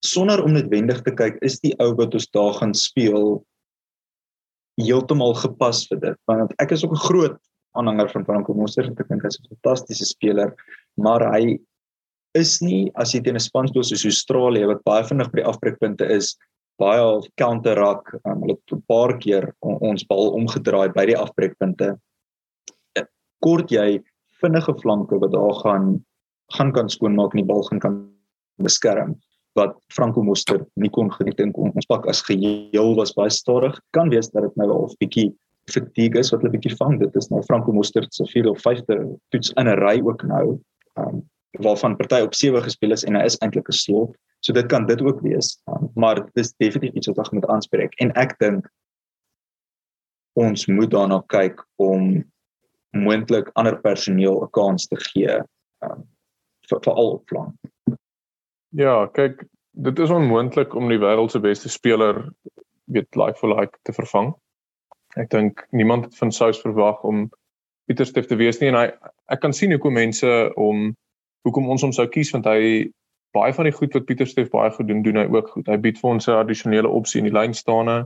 sonder om noodwendig te kyk is die ou wat ons daar gaan speel heeltemal gepas vir dit. Want ek is ook 'n groot aanhanger van Franco Moser ek dink hy's 'n fantastiese speler maar hy is nie as jy teen 'n span speel soos Australië wat baie vinnig by die afbreekpunte is baie of counterrak um, hulle het 'n paar keer on, ons bal omgedraai by die afbreekpunte. Kort jy vinnige flanke wat daar gaan gaan kan skoonmaak en die bal gaan kan beskerm wat Franco Moster nie kon geniet en ons pak as geheel was baie stadig kan wees dat dit nou al 'n bietjie fatigue is wat hulle bietjie vang dit is nou Franco Moster se vierde of vyfde toets in 'n ry ook nou um, waarvan party op 7 gespeel is en hy is eintlik 'n slot So dit kan dit ook wees. Um, maar dis definitief iets wat ons moet aanspreek en ek dink ons moet daarna kyk om moontlik ander personeel 'n kans te gee um, vir vir al op plan. Ja, kyk, dit is onmoontlik om die wêreld se beste speler weet like for like te vervang. Ek dink niemand het van Sous verwag om Pieter Steff te wees nie en hy ek kan sien hoekom mense om hoekom ons hom sou kies want hy baie van die goed wat Pieter Steef baie goed doen, doen hy ook goed. Hy bied vir ons 'n addisionele opsie in die lynstaande.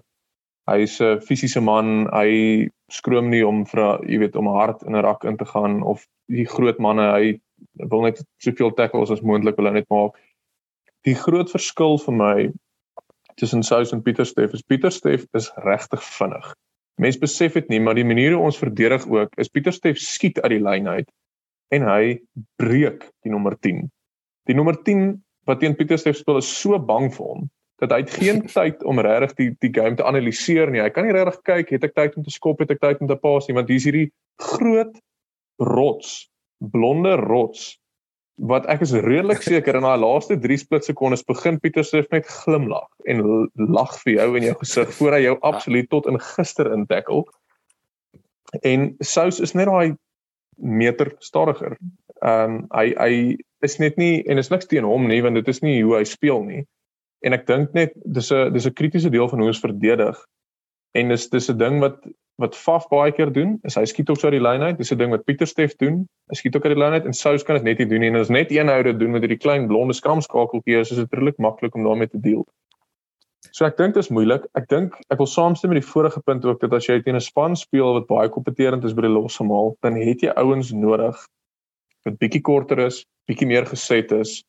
Hy is 'n fisiese man. Hy skroom nie om vir jy weet om hard in 'n rak in te gaan of die groot manne, hy wil net soveel tackles as moontlik wil hy net maak. Die groot verskil vir my tussen Sous en Pieter Steef is Pieter Steef is regtig vinnig. Mense besef dit nie, maar die manier hoe ons verdedig ook is Pieter Steef skiet uit die lyn uit en hy breek die nommer 10 Die nommer 10 wat teen Pieterstef speel is so bang vir hom dat hy het geen tyd om regtig die die game te analiseer nie. Hy kan nie regtig kyk het ek tyd om te skop, het ek tyd om te pas nie, want hier's hierdie groot rots, blonde rots wat ek is redelik seker in daai laaste 3 split sekondes begin Pieter Swift net glimlag en lag vir jou in jou gesig voor hy jou absoluut tot in gister in tackle. En Sous is net daai meter stadiger. Ehm um, hy hy is net nie en is niks teen hom nie want dit is nie hoe hy speel nie. En ek dink net dis 'n dis 'n kritiese deel van hoe ons verdedig. En dis dis 'n ding wat wat Faf baie keer doen, is hy skiet ook so uit die lyn uit. Dis 'n ding wat Pieter Steff doen. Hy skiet ook uit die lyn uit en Sous kan dit net nie doen nie. En as net een dit doen met hierdie klein blonde skramskakeltjie, is dit redelik maklik om daarmee te deel. So ek dink dit is moeilik. Ek dink ek wil saamstem met die vorige punt ook dat as jy teen 'n span speel wat baie kompeterend is by die losgemaal, dan het jy ouens nodig wat bietjie korter is, bietjie meer geset is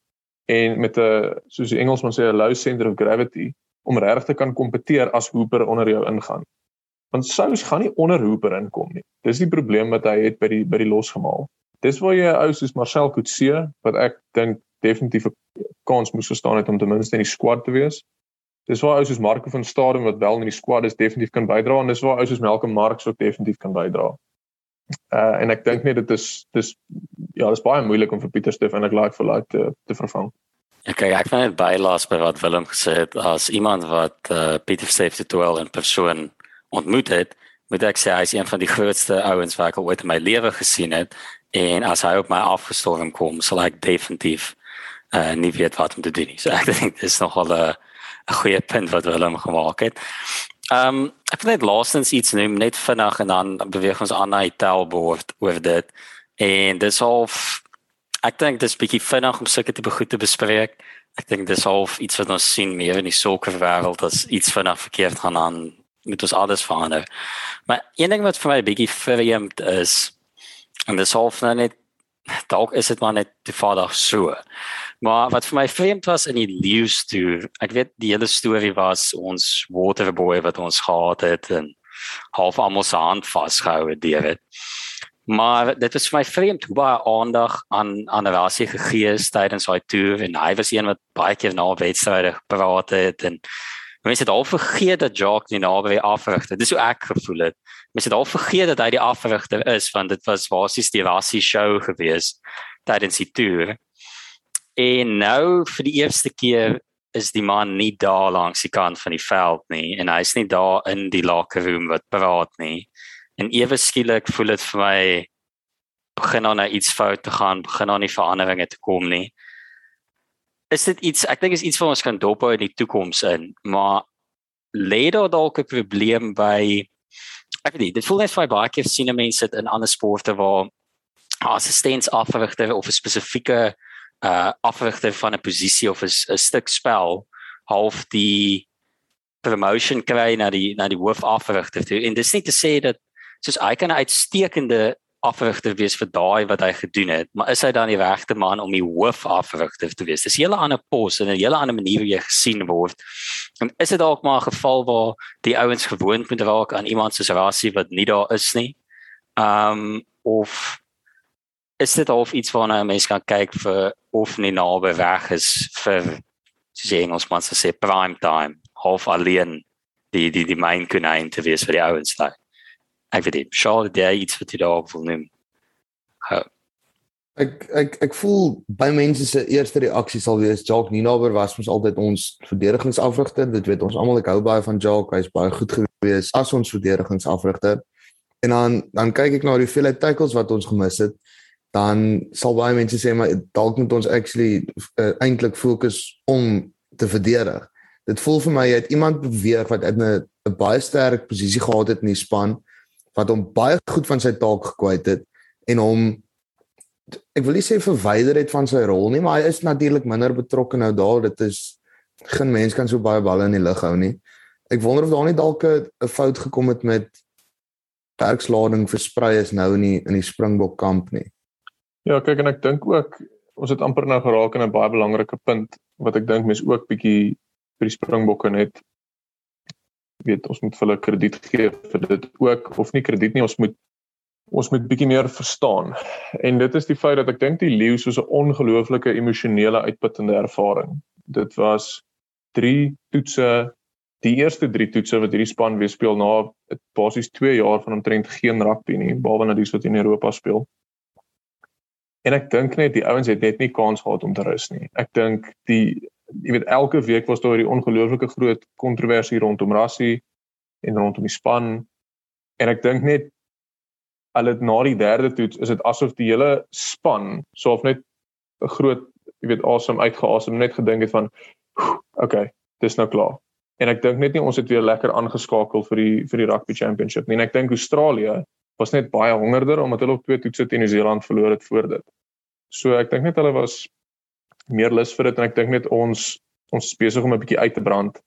en met 'n soos die Engelsman sê 'n low center of gravity om regtig te kan kompeteer as Hooper onder jou ingaan. Want Sous gaan nie onder Hooper inkom nie. Dis die probleem wat hy het by die by die losgemaal. Dis waar jy 'n ou soos Marcel Coetzee wat ek dink definitief 'n kans moes verstaan het om ten minste in die squad te wees. Dis waar ou soos Marco van Staden wat wel in die squad is definitief kan bydra en dis waar ou soos Malcolm Marx ook definitief kan bydra. Uh en ek dink net dit is dis ja, dis baie moeilik om vir Pieter Steff en ek like vir like te te vervang. Ja, kyk, ek vind dit baie laas by wat Willem gesê het as iemand wat uh Pieter Steff te wel in persoon ontmoet het, moet ek sê hy is een van die grootste ouens wat ek ooit in my lewe gesien het en as hy op my afgestorm kom, sal ek definitief uh nie weet wat om te doen nie. So ek dink dis nogal 'n 'n goeie punt wat Willem gemaak het. Ehm um, ek wil net laastens iets noem net vinnig en dan beweeg ons aan na die tellbord oor dit. En dis half ek dink dis bietjie vinnig om sulke tipe goed te bespreek. Ek dink dis half iets wat ons sien meer in die sokkerwêreld as iets vinnig verkeerd gaan aan met ons alles verander. Maar een ding wat vir my bietjie vreemd is en dis half nou net dalk is dit maar net te vaardig so. Maar wat vir my vreemd was in die leus toe, ek weet die hele storie was ons waterboy wat ons gehad het en half almal se hand vasgehou het deur dit. Maar dit was vir my vreemd hoe baie aandag aan aan rasie gegee is tydens daai toer en hy was een wat baie keer na wedstryde gepraat het en mense het al vergeet dat Jacques nie naby afrigter. Dis hoe ek gevoel het. Mense het al vergeet dat hy die afrigter is want dit was basies die rasie show gewees tydens die toer. En nou vir die eerste keer is die man nie daar langs die kant van die veld nie en hy's nie daar in die locker room wat praat nie. En ewe skielik voel dit vir my begin dan nou iets fout te gaan, begin dan nie veranderinge te kom nie. Is dit iets ek dink is iets wat ons kan dophou in die toekoms in, maar lê daar dalk 'n probleem by ek weet nie, dit voel net vir my baie keer sien mense dit in ander sporte waar assistents afrigter of 'n spesifieke uh afrigter van 'n posisie of 'n stuk spel half die promotion kry na die na die hoofafrigter toe. En dis nie te sê dat soos hy kan 'n uitstekende afrigter wees vir daai wat hy gedoen het maar is hy dan die regte man om die hoofafrigter te wees? Dis 'n hele ander pos en 'n hele ander manier hoe jy gesien word. En is dit dalk maar 'n geval waar die ouens gewoond moet raak aan iemand soos Rassie wat nie daar is nie? Um of is dit half iets waarna 'n mens kan kyk vir of nie naby weg is vir soos jy Engels man sê prime time half alleen die die die main konyn te wees vir die ouens daai. Ek weet nie, sure dat jy iets vir dit daar wil neem. Ek ek ek voel by mense se eerste reaksie sal wees Jacques Ninaber was ons altyd ons verdedigingsafrigter. Dit weet ons almal ek hou baie van Jacques. Hy's baie goed gewees as ons verdedigingsafrigter. En dan dan kyk ek na die hoeveelheid tackles wat ons gemis het dan sal baie mense sê maar dalk moet ons actually uh, eintlik fokus om te verdedig. Dit voel vir my jy het iemand beweeg wat in 'n baie sterk posisie gehad het in die span wat hom baie goed van sy taak gekwyt het en hom ek wil nie sê verwyder het van sy rol nie, maar hy is natuurlik minder betrokke nou daar. Dit is geen mens kan so baie balle in die lug hou nie. Ek wonder of daar nie dalk 'n fout gekom het met werkslading versprei is nou in die in die Springbok kamp nie. Ja, kyk en ek dink ook ons het amper nou geraak aan 'n baie belangrike punt wat ek dink mense ook bietjie vir die Springbokke net weet ons moet vir hulle krediet gee vir dit ook of nie krediet nie ons moet ons moet bietjie meer verstaan. En dit is die feit dat ek dink die leeu soos 'n ongelooflike emosionele uitputtende ervaring. Dit was 3 toetse die eerste 3 toetse wat hierdie span weer speel na basies 2 jaar van omtrent geen rugby nie behalwe nou dis wat in Europa speel En ek dink net die ouens het net nie kans gehad om te rus nie. Ek dink die jy weet elke week was daar hierdie ongelooflike groot kontroversie rondom Rassie en rondom die span. En ek dink net hulle na die derde toets is dit asof die hele span soof net 'n groot jy weet asem uitgeasem net gedink het van okay, dis nou klaar. En ek dink net nie ons het weer lekker aangeskakel vir die vir die rugby championship nie. En ek dink Australië was net baie hongerder omdat hulle op twee toetse teen Nieu-Seeland verloor het voor dit. So ek dink net hulle was meer lus vir dit en ek dink net ons ons besig om 'n bietjie uit te brand.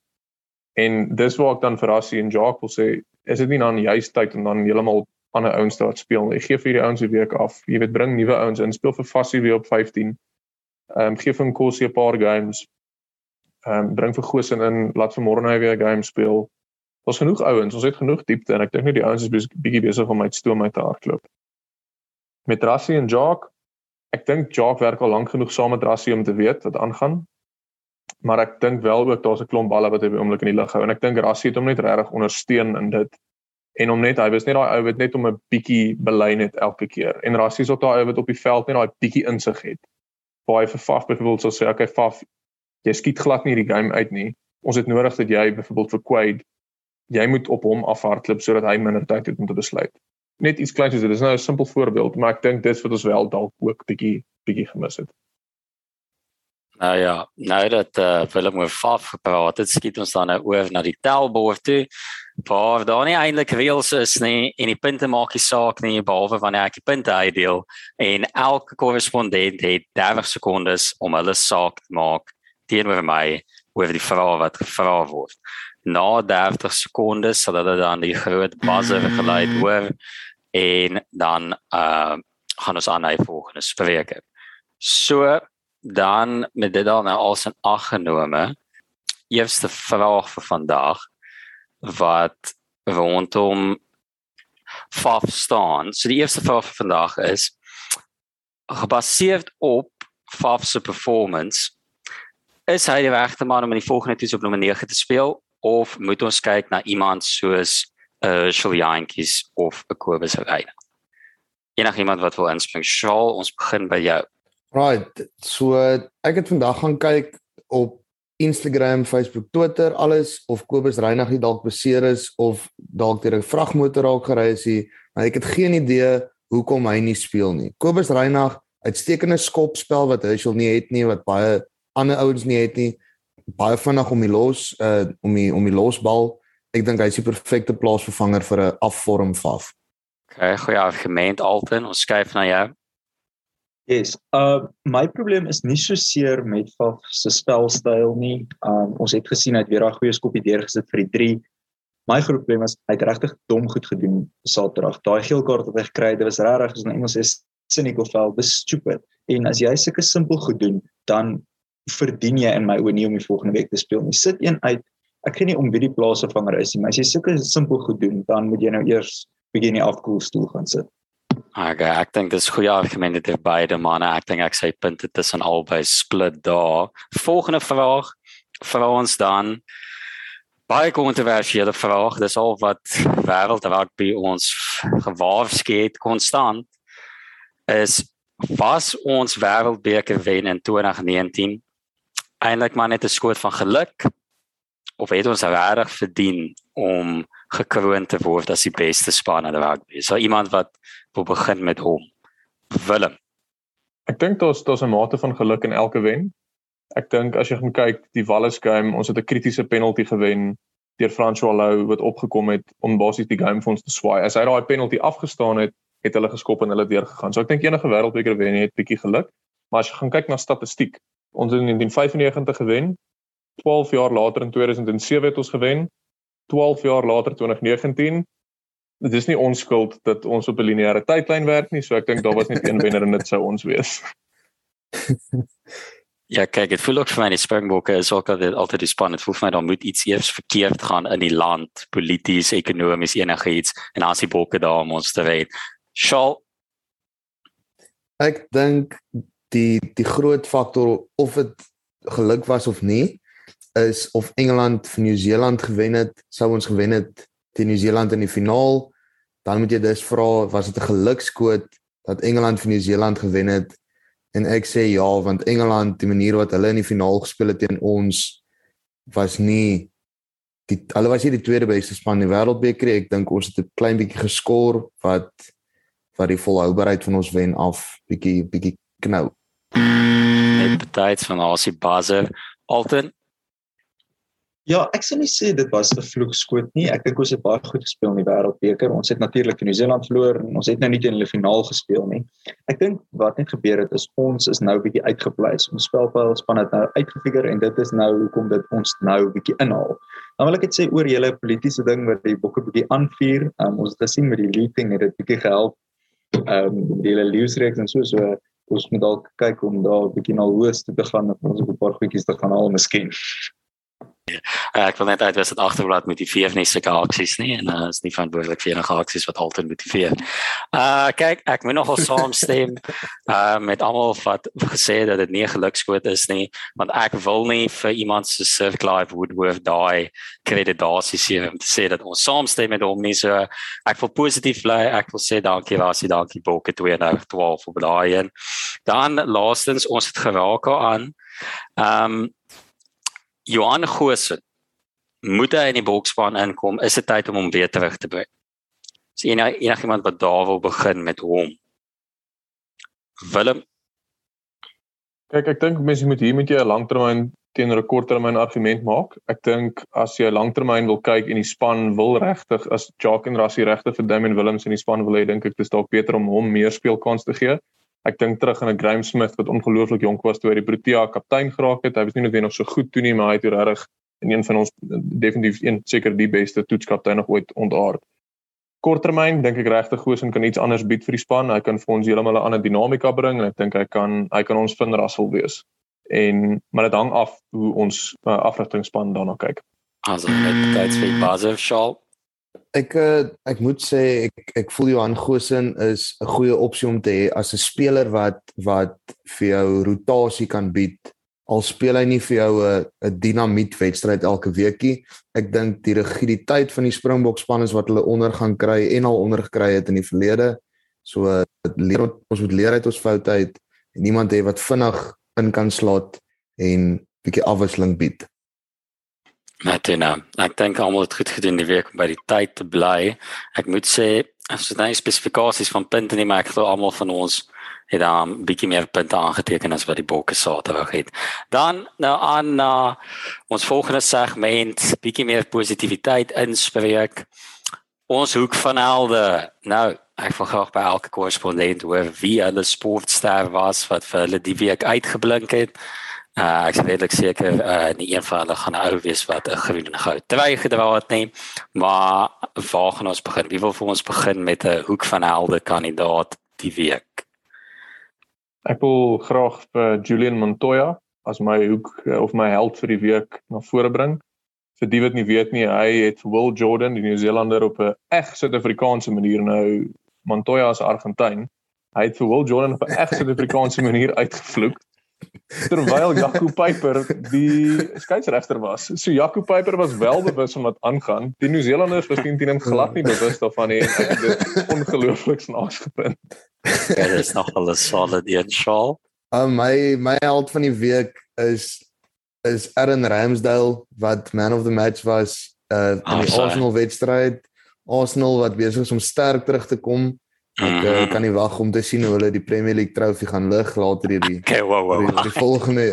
En dis waar ek dan vir Rassie en Jacques wil sê, is dit nie dan juist tyd om dan heeltemal ander ouens te laat speel. Ek gee vir hierdie ouens 'n week af. Jy weet bring nuwe ouens in, speel vir Fassie weer op 15. Ehm um, gee vir Nkosi 'n paar games. Ehm um, bring vir Gosen in, laat vir nou weer 'n game speel. Ons genoeg ouens, ons het genoeg diepte en ek dink net die ouens is bietjie besig om uit stoom uit te hardloop. Met Rassie en Jacques Ek dink Jacques werk al lank genoeg saam met Rassie om te weet wat aangaan. Maar ek dink wel ook daar's 'n klomp balle wat hy by oomblik in die lug hou en ek dink Rassie het hom net regtig ondersteun in dit en om net hy was net daai ou wat net om 'n bietjie belyn het elke keer. En Rassie is ook daai ou wat op die veld net daai bietjie insig het. Waar hy vir Faf byvoorbeeld sou sê, "Oké okay, Faf, jy skiet glad nie die game uit nie. Ons het nodig dat jy byvoorbeeld vir Quaid jy moet op hom afhardloop sodat hy minder tyd het om te besluit." Net iets kleins soos dit is nou 'n simpel voorbeeld, maar ek dink dis wat ons wel dalk ook bietjie bietjie gemis het. Nou ja, nou dat uh, Willem oor Faf gepraat het, skiet ons dan nou oor na die tellbord toe. Waar daar nie eintlik reëls is nie en die punte maak nie saak nie behalwe wanneer ek die punte uitdeel en elke korrespondent het 30 sekondes om hulle saak te maak teenoor my oor die vraag wat gevra word. Na 30 sekondes sal hulle dan die groot buzzer gelei hoor en dan uh gaan ons aan na die volgende spreker. So dan met dit dan nou als 'n aggenome eerste vraag vir vandag wat rondom faf staan. So die eerste vraag vir vandag is gebaseer op faf se performance is hy die regte man om in die volgende toets op nommer 9 te speel of moet ons kyk na iemand soos 'n uh, Shulyankies of 'n Kobus Reina. Enigiemand wat wil inspring, sal ons begin by jou. Right. So ek het vandag gaan kyk op Instagram, Facebook, Twitter, alles of Kobus Reina nie dalk beseer is of dalk deur 'n vragmotor raak gery is hy, maar ek het geen idee hoekom hy nie speel nie. Kobus Reina uitstekende skopspel wat sou nie het nie wat baie ander ouens nie het nie. Baie vinnig om die los uh om die om die losbal ek dink hy's die perfekte plaasvervanger vir 'n afvorm vaf. Okay, goeie argument Alton, ons skuif na jou. Yes. Uh my probleem is nie so seer met Faf se spelstyl nie. Um ons het gesien hy het weer 'n goeie skopie deurgesit vir die 3. My groot probleem is hy het regtig dom goed gedoen Saterdag. Daai geel kaart wat hy gekry het, dit was regtig soos in Engels is cynical foul, dis stupid. En as jy sulke simpel goed doen, dan verdien jy in my oë nie om die volgende week te speel nie. Sit een uit ek weet nie om wie die plaasvervanger is nie, maar as jy sulke simpel goed doen, dan moet jy nou eers begin die afkoelstoel gaan sit. Okay, ek dink dis goeie argumente ter beide manne. Ek dink ek sê punte tussen albei split daar. Volgende vraag vir ons dan. Baie kontroversiële vraag. Dis al wat wêreld rugby ons gewaarsku het konstant is was ons wêreldbeker wen in 2019 eintlik maar net 'n skoot van geluk of het ons regtig verdien om gekroon te word as die beste span in die rugby? So iemand wat wil begin met hom. Willem. Ek dink daar's daar's 'n mate van geluk in elke wen. Ek dink as jy gaan kyk die Wallis game, ons het 'n kritiese penalty gewen deur François Lou wat opgekom het om basies die game vir ons te swaai. As hy daai penalty afgestaan het, het hulle geskop en hulle deur gegaan. So ek dink enige wêreldbeker wen het bietjie geluk. Maar as jy gaan kyk na statistiek, ons het in 1995 gewen, 12 jaar later in 2007 het ons gewen. 12 jaar later 2019. Dit is nie ons skuld dat ons op 'n lineêre tydlyn werk nie, so ek dink daar was net een wenner en dit sou ons wees. Ja, kyk, dit voel ook vir my die Springbokke is ook altyd altyd spannend. Voel vir my daar moet iets eers verkeerd gaan in die land, polities, ekonomies, enigiets en as die bokke daar om ons te red. Shall ek dink die die groot faktor of dit geluk was of nie is of Engeland vir Nieu-Seeland gewen het, sou ons gewen het teen Nieu-Seeland in die finaal. Dan moet jy dus vra, was dit 'n gelukskoot dat Engeland vir Nieu-Seeland gewen het? En ek sê ja want Engeland die manier wat hulle in die finaal gespeel het teen ons was nie die hulle was nie die tweede beste span in die wêreldbeker ek dink ons het 'n klein bietjie geskor wat wat die volhoubaarheid van ons wen af bietjie bietjie knou net betyds van Asie Bazer Alton Ja, ek sou nie sê dit was 'n vloekskoot nie. Ek dink ons het baie goed gespeel in die Wêreldbeker. Ons het natuurlik in Nieu-Seeland verloor en ons het nou nie teen hulle finaal gespeel nie. Ek dink wat net gebeur het is ons is nou bietjie uitgepleis. Ons spelpyl span het nou uitgefigure en dit is nou hoekom dit ons nou bietjie inhaal. Dan wil ek net sê oor julle politieke ding wat die bokke bietjie aanvuur. Um, ons het gesien met die leaking het dit bietjie gehelp. Ehm um, die hele leusreeks en so so ons moet dalk kyk om daar bietjie na hoës te gaan of ons 'n paar goedjies te gaan haal miskien. Uh, ek wil net uitwys dat agterblad motiveer nie sulke aksies nie en uh, is nie verantwoordelik vir enige aksies wat altyd motiveer. Uh kyk, ek moet nogal saamstem uh met almal wat gesê het dat dit nie 'n gelukskoot is nie, want ek wil nie vir iemand se Sir Clive Woodworth daai kreditasie sien om te sê dat ons saamstem met hom nie so ek wil positief bly. Ek wil sê dankie Rasie, dankie Bokke 212 vir daai en dan laastens ons het geraak aan ehm um, Johan Goosen moet hy in die bokspan inkom, is dit tyd om hom weer terug te bring. Is enig enigiemand wat daar wil begin met hom? Willem Kyk, ek dink mense moet hier met jy 'n langtermyn teenoor 'n korttermyn argument maak. Ek dink as jy langtermyn wil kyk en die span wil regtig as Jacques en Rassie regtig vir Damien Willems in die span wil hê, dink ek dis dalk beter om hom meer speelkans te gee. Ek dink terug aan 'n Graham Smith wat ongelooflik jonk was toe hy die Protea kaptein geraak het. Hy was nie net nog so goed toe nie, maar hy het regtig in een van ons definitief een seker die beste toetskaptein nog ooit ontaard. Korttermyn dink ek regtig Gosen kan iets anders bied vir die span. Hy kan vir ons heeltemal 'n ander dinamika bring en ek dink hy kan hy kan ons Finn Russell wees. En maar dit hang af hoe ons uh, afrigtingspan daarna kyk. Also net tyds vir Basil Shaw ek uh, ek moet sê ek ek voel Johan Gosen is 'n goeie opsie om te hê as 'n speler wat wat vir jou rotasie kan bied. Al speel hy nie vir jou 'n 'n dinamiet wedstryd elke weekie. Ek dink die rigiditeit van die Springbok span is wat hulle onder gaan kry en al onder gekry het in die verlede. So leer ons moet leer uit ons foute uit en niemand hê wat vinnig in kan slot en bietjie afwisseling bied. Martina, ek dink almal het goed gedoen die week om by die tyd te bly. Ek moet sê, as dit nou spesifikasies van punte nie, maar ek glo almal van ons het dan 'n bietjie meer punte aangeteken as wat die bokke Saterdag het. Dan nou aan na uh, ons volgende segment, bietjie meer positiwiteit inspreek. Ons hoek van helde. Nou, ek wil graag by elke korrespondent hoor wie hulle sportster was wat vir hulle die week uitgeblink het. Uh, ek is redelik seker uh, nie een van hulle gaan ou wees wat 'n groen goud trui gedra het nie. Maar waar gaan ons begin? Wie wil vir ons begin met 'n hoek van helde kandidaat die week? Ek wil graag vir Julian Montoya as my hoek uh, of my held vir die week na vore bring. Vir die wat nie weet nie, hy het vir Will Jordan, die Nieu-Seelander op 'n eg Suid-Afrikaanse manier nou Montoya as Argentyn. Hy het vir Will Jordan op 'n eg Suid-Afrikaanse manier uitgevloek terwyl Jaco Piper die skeieregter was. So Jaco Piper was wel bewus van wat aangaan. Die Nieu-Seelanders was teen teen glad nie bewus daarvan nie en ek het dit ongelooflik snaaks gevind. Ja, dit is nog al 'n solid een shawl. Uh, my my held van die week is is Aaron Ramsdale wat man of the match was uh in die Arsenal wedstryd. Arsenal wat besig is om sterk terug te kom Ek uh, kan nie wag om te sien hoe hulle die Premier League trofee gaan lig later hierdie. Okay, wow wow. Die, die volgende.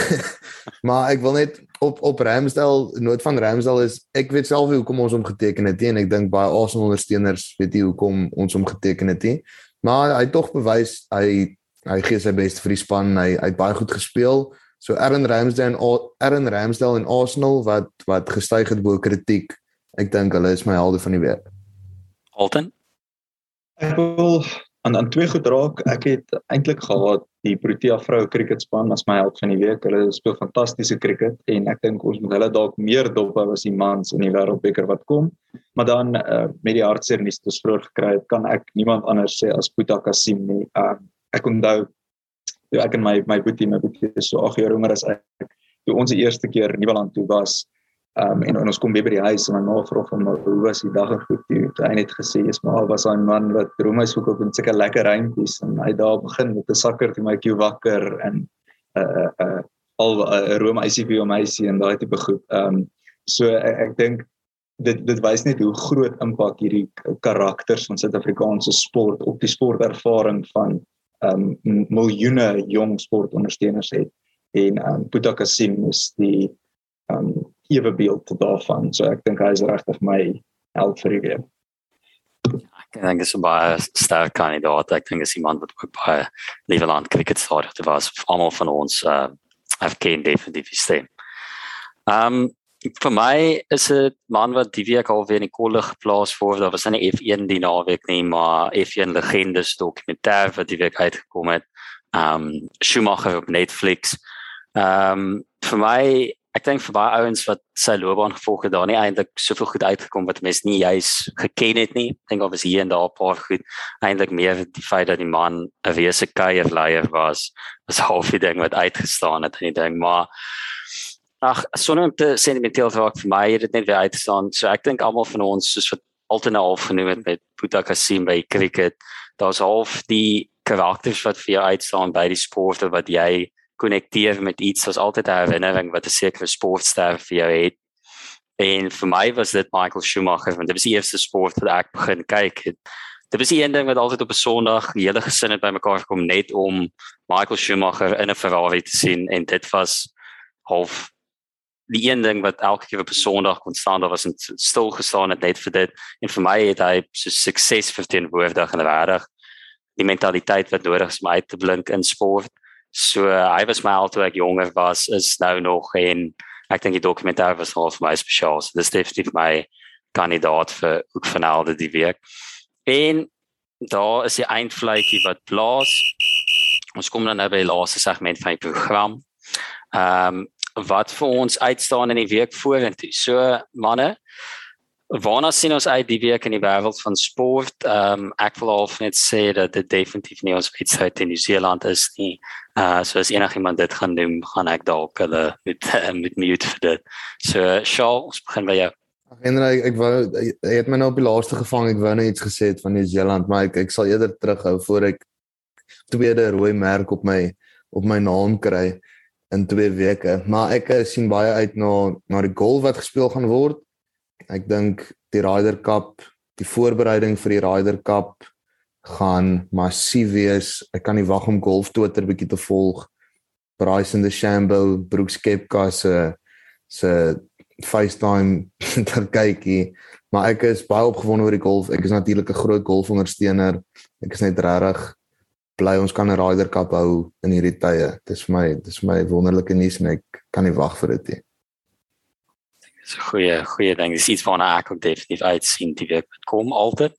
maar ek wil net op op Ramsdale, nood van Ramsdale is ek weet self hoekom ons hom geteken het en ek dink baie Arsenal ondersteuners weet nie hoekom ons hom geteken het nie. Maar hy het tog bewys hy hy gee sy bes vir die span. Hy hy het baie goed gespeel. So Aaron Ramsdale en Aaron Ramsdale en Arsenal wat wat gestyg het bo kritiek. Ek dink hulle is my helde van die week. Alton Ek wil aan aan twee goed raak. Ek het eintlik gehad die Protea vroue kriketspan as my held van die week. Hulle speel fantastiese kriket en ek dink ons moet hulle dalk meer dop hou as die mans in die wêreldbeker wat kom. Maar dan uh, met die hartseer nuus wat ons vroeër gekry het, kan ek niemand anders sê as Puta Kasim nie. Uh, ek onthou toe ek en my my boetie, my boetie is so 8 jaar jonger as ek, toe ons die eerste keer Nieuweland toe was, Um en, en ons kom weer by die huis en my ma vra hom hoe was die dag en goed toe. Hy het gesê is maar was daai man wat Romeis hoek op en seker lekker reintjies en hy daar begin met 'n sakker toe my kyk wakker en 'n uh, 'n uh, al 'n uh, Rome ICV om meisie en daai tipe goed. Um so ek, ek dink dit dit wys net hoe groot impak hierdie karakters van Suid-Afrikaanse sport op die sportervaring van um miljoene jong sportondersteuners het en um Boeta Kasim is die um ewe beeld daarvan. So ek dink hy is regtig my held vir die week. Ek dink is 'n baie sterk kandidaat. Ek dink is iemand wat ook baie Lieveland cricket sort het was almal van ons uh have gained definitely stem. Um vir my is dit man wat die week al weer in die kolle geplaas word. Daar was 'n F1 die naweek nie, maar F1 legendes dokumentêr wat die week uitgekom het. Um Schumacher op Netflix. Um vir my ek dink vir baie ouens wat sy loopbaan gevolg het, daar nie eintlik soveel goed uitgekom wat mense nie juis geken het nie. Ek dink of is hier en daar 'n paar goed. Eintlik meer die feit dat die man 'n wese kuierleier was, was half die ding wat uitgestaan het en die ding, maar ag, sonder om te sentimenteel raak vir my het dit net weer uitgestaan. So ek dink almal van ons soos wat altyd nou half genoem het met Boeta Kasim by cricket, daar's half die karakters wat vir jou uitstaan by die sport wat jy konnekteer met iets soos altyd 'n herinnering wat 'n sekere sportster vir jou het. En vir my was dit Michael Schumacher want dit was die eerste sport wat ek begin kyk het. Dit was die een ding wat altyd op 'n Sondag die hele gesin het bymekaar gekom net om Michael Schumacher in 'n Ferrari te sien en dit was half die een ding wat elke keer op 'n Sondag kon staan daar was 'n stil gestaan het net vir dit en vir my het hy so sukses verteenwoordig en regtig die mentaliteit wat nodig is om uit te blink in sport. So hy was my al toe ek jonger was is nou nog en ek dink die dokumentêr was al vir my spesiaal. So dis definitief my kandidaat vir ook finale die week. En daar is die eindvliegie wat plaas. Ons kom dan nou by die laaste segment van die program. Ehm um, wat vir ons uitstaan in die week vorentoe. So manne, Waarna sien ons uit die week in die wêreld van sport? Ehm um, ek wil al net sê dat dit definitief nie ons wedstryd in Nieu-Seeland is nie. Uh so as enigiemand dit gaan doen, gaan ek dalk hulle met uh, met mute vir dit. So Charles, ons begin by jou. Henry, ek wou jy het my nou op die laaste gevang. Ek wou net iets gesê het van Nieu-Seeland, maar ek ek sal eerder terughou voor ek tweede rooi merk op my op my naam kry in 2 weke. Maar ek uh, sien baie uit na na die golf wat gespeel gaan word Ek dink die Ryder Cup, die voorbereiding vir die Ryder Cup gaan massief wees. Ek kan nie wag om golf Twitter bietjie te volg. Bryson DeChambeau, Brooks Koepka se se FaceTime ter kykie. Maar ek is baie opgewonde oor die golf. Ek is natuurlik 'n groot golfondersteuner. Ek is net regtig bly ons kan 'n Ryder Cup hou in hierdie tye. Dis vir my dis vir my wonderlike nuus en ek kan nie wag vir dit nie. Dis 'n goeie goeie ding. Dis iets waarna ek ook definitief uitsien die week wat kom altyd.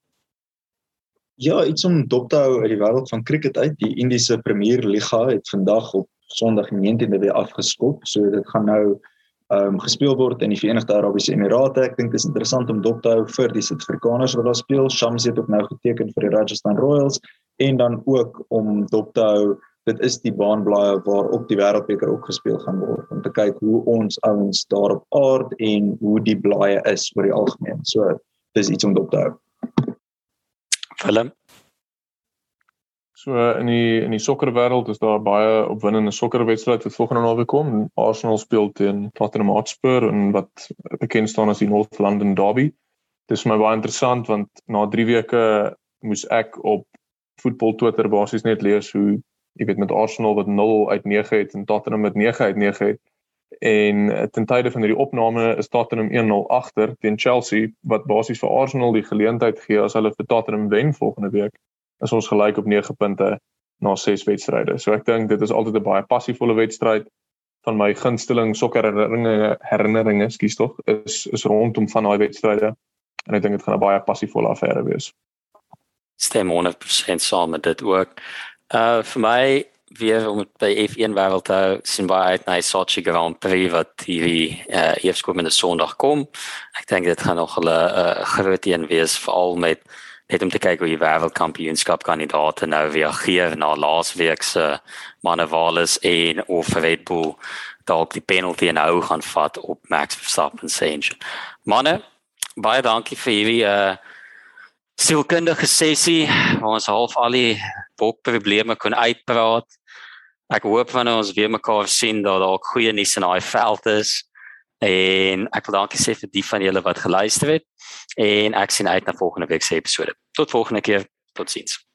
Ja, iets om dop te hou uit die wêreld van cricket uit. Die Indiese Premier Liga het vandag op Sondag die 19de weer afgeskop. So dit gaan nou ehm um, gespeel word in die Verenigde Arabiese Emirate. Ek dink dit is interessant om dop te hou vir die Suid-Afrikaners wat daar speel. Shams het ook nou geteken vir die Rajasthan Royals en dan ook om dop te hou dit is die baanblaaie waarop die wêreldbeker ook gespeel gaan word om te kyk hoe ons ouens daarop aard en hoe die blaaie is oor die algemeen. So dis iets om dop te hou. Willem So in die in die sokkerwêreld is daar baie opwindende sokkerwedstryde wat volgende naweek kom. Arsenal speel teen Tottenham Hotspur en wat bekend staan as die North London Derby. Dit is my baie interessant want na 3 weke moes ek op voetbal Twitter basies net lees hoe jy weet met Arsenal wat 0 uit 9 het en Tottenham met 9 uit 9 het. En eh, ten tye van hierdie opname is Tottenham 1-0 agter teen Chelsea wat basies vir Arsenal die geleentheid gee as hulle vir Tottenham wen volgende week. Is ons gelyk op 9 punte na 6 wedstryde. So ek dink dit is altyd 'n baie passievolle wedstryd van my gunsteling sokker herinneringe skuis tog is is rondom van daai wedstryde en ek dink dit gaan 'n baie passievolle affære wees. Stem 100% saam met dit ook. Uh vir my weer om by F1 wêreld te sien baie uit na Sochi Grand Prix wat hierdie uh eerskomende Sondag kom. Ek dink dit gaan nog 'n uh, groot een wees veral met net om te kyk hoe die wêreldkampioenskap kandidaate nou reageer na laasweek se manewales en of Red Bull dalk die penalty en hou gaan vat op Max Verstappen se engine. Manne, baie dankie vir hierdie uh sielkundige sessie waar ons half al die bokprobleme kon uitpraat. Ek hoop wanneer ons weer mekaar sien dat daar ook goeie nuus in daai veld is. En ek wil dankie sê vir die van julle wat geluister het en ek sien uit na volgende week se episode. Tot volgende keer. Totsiens.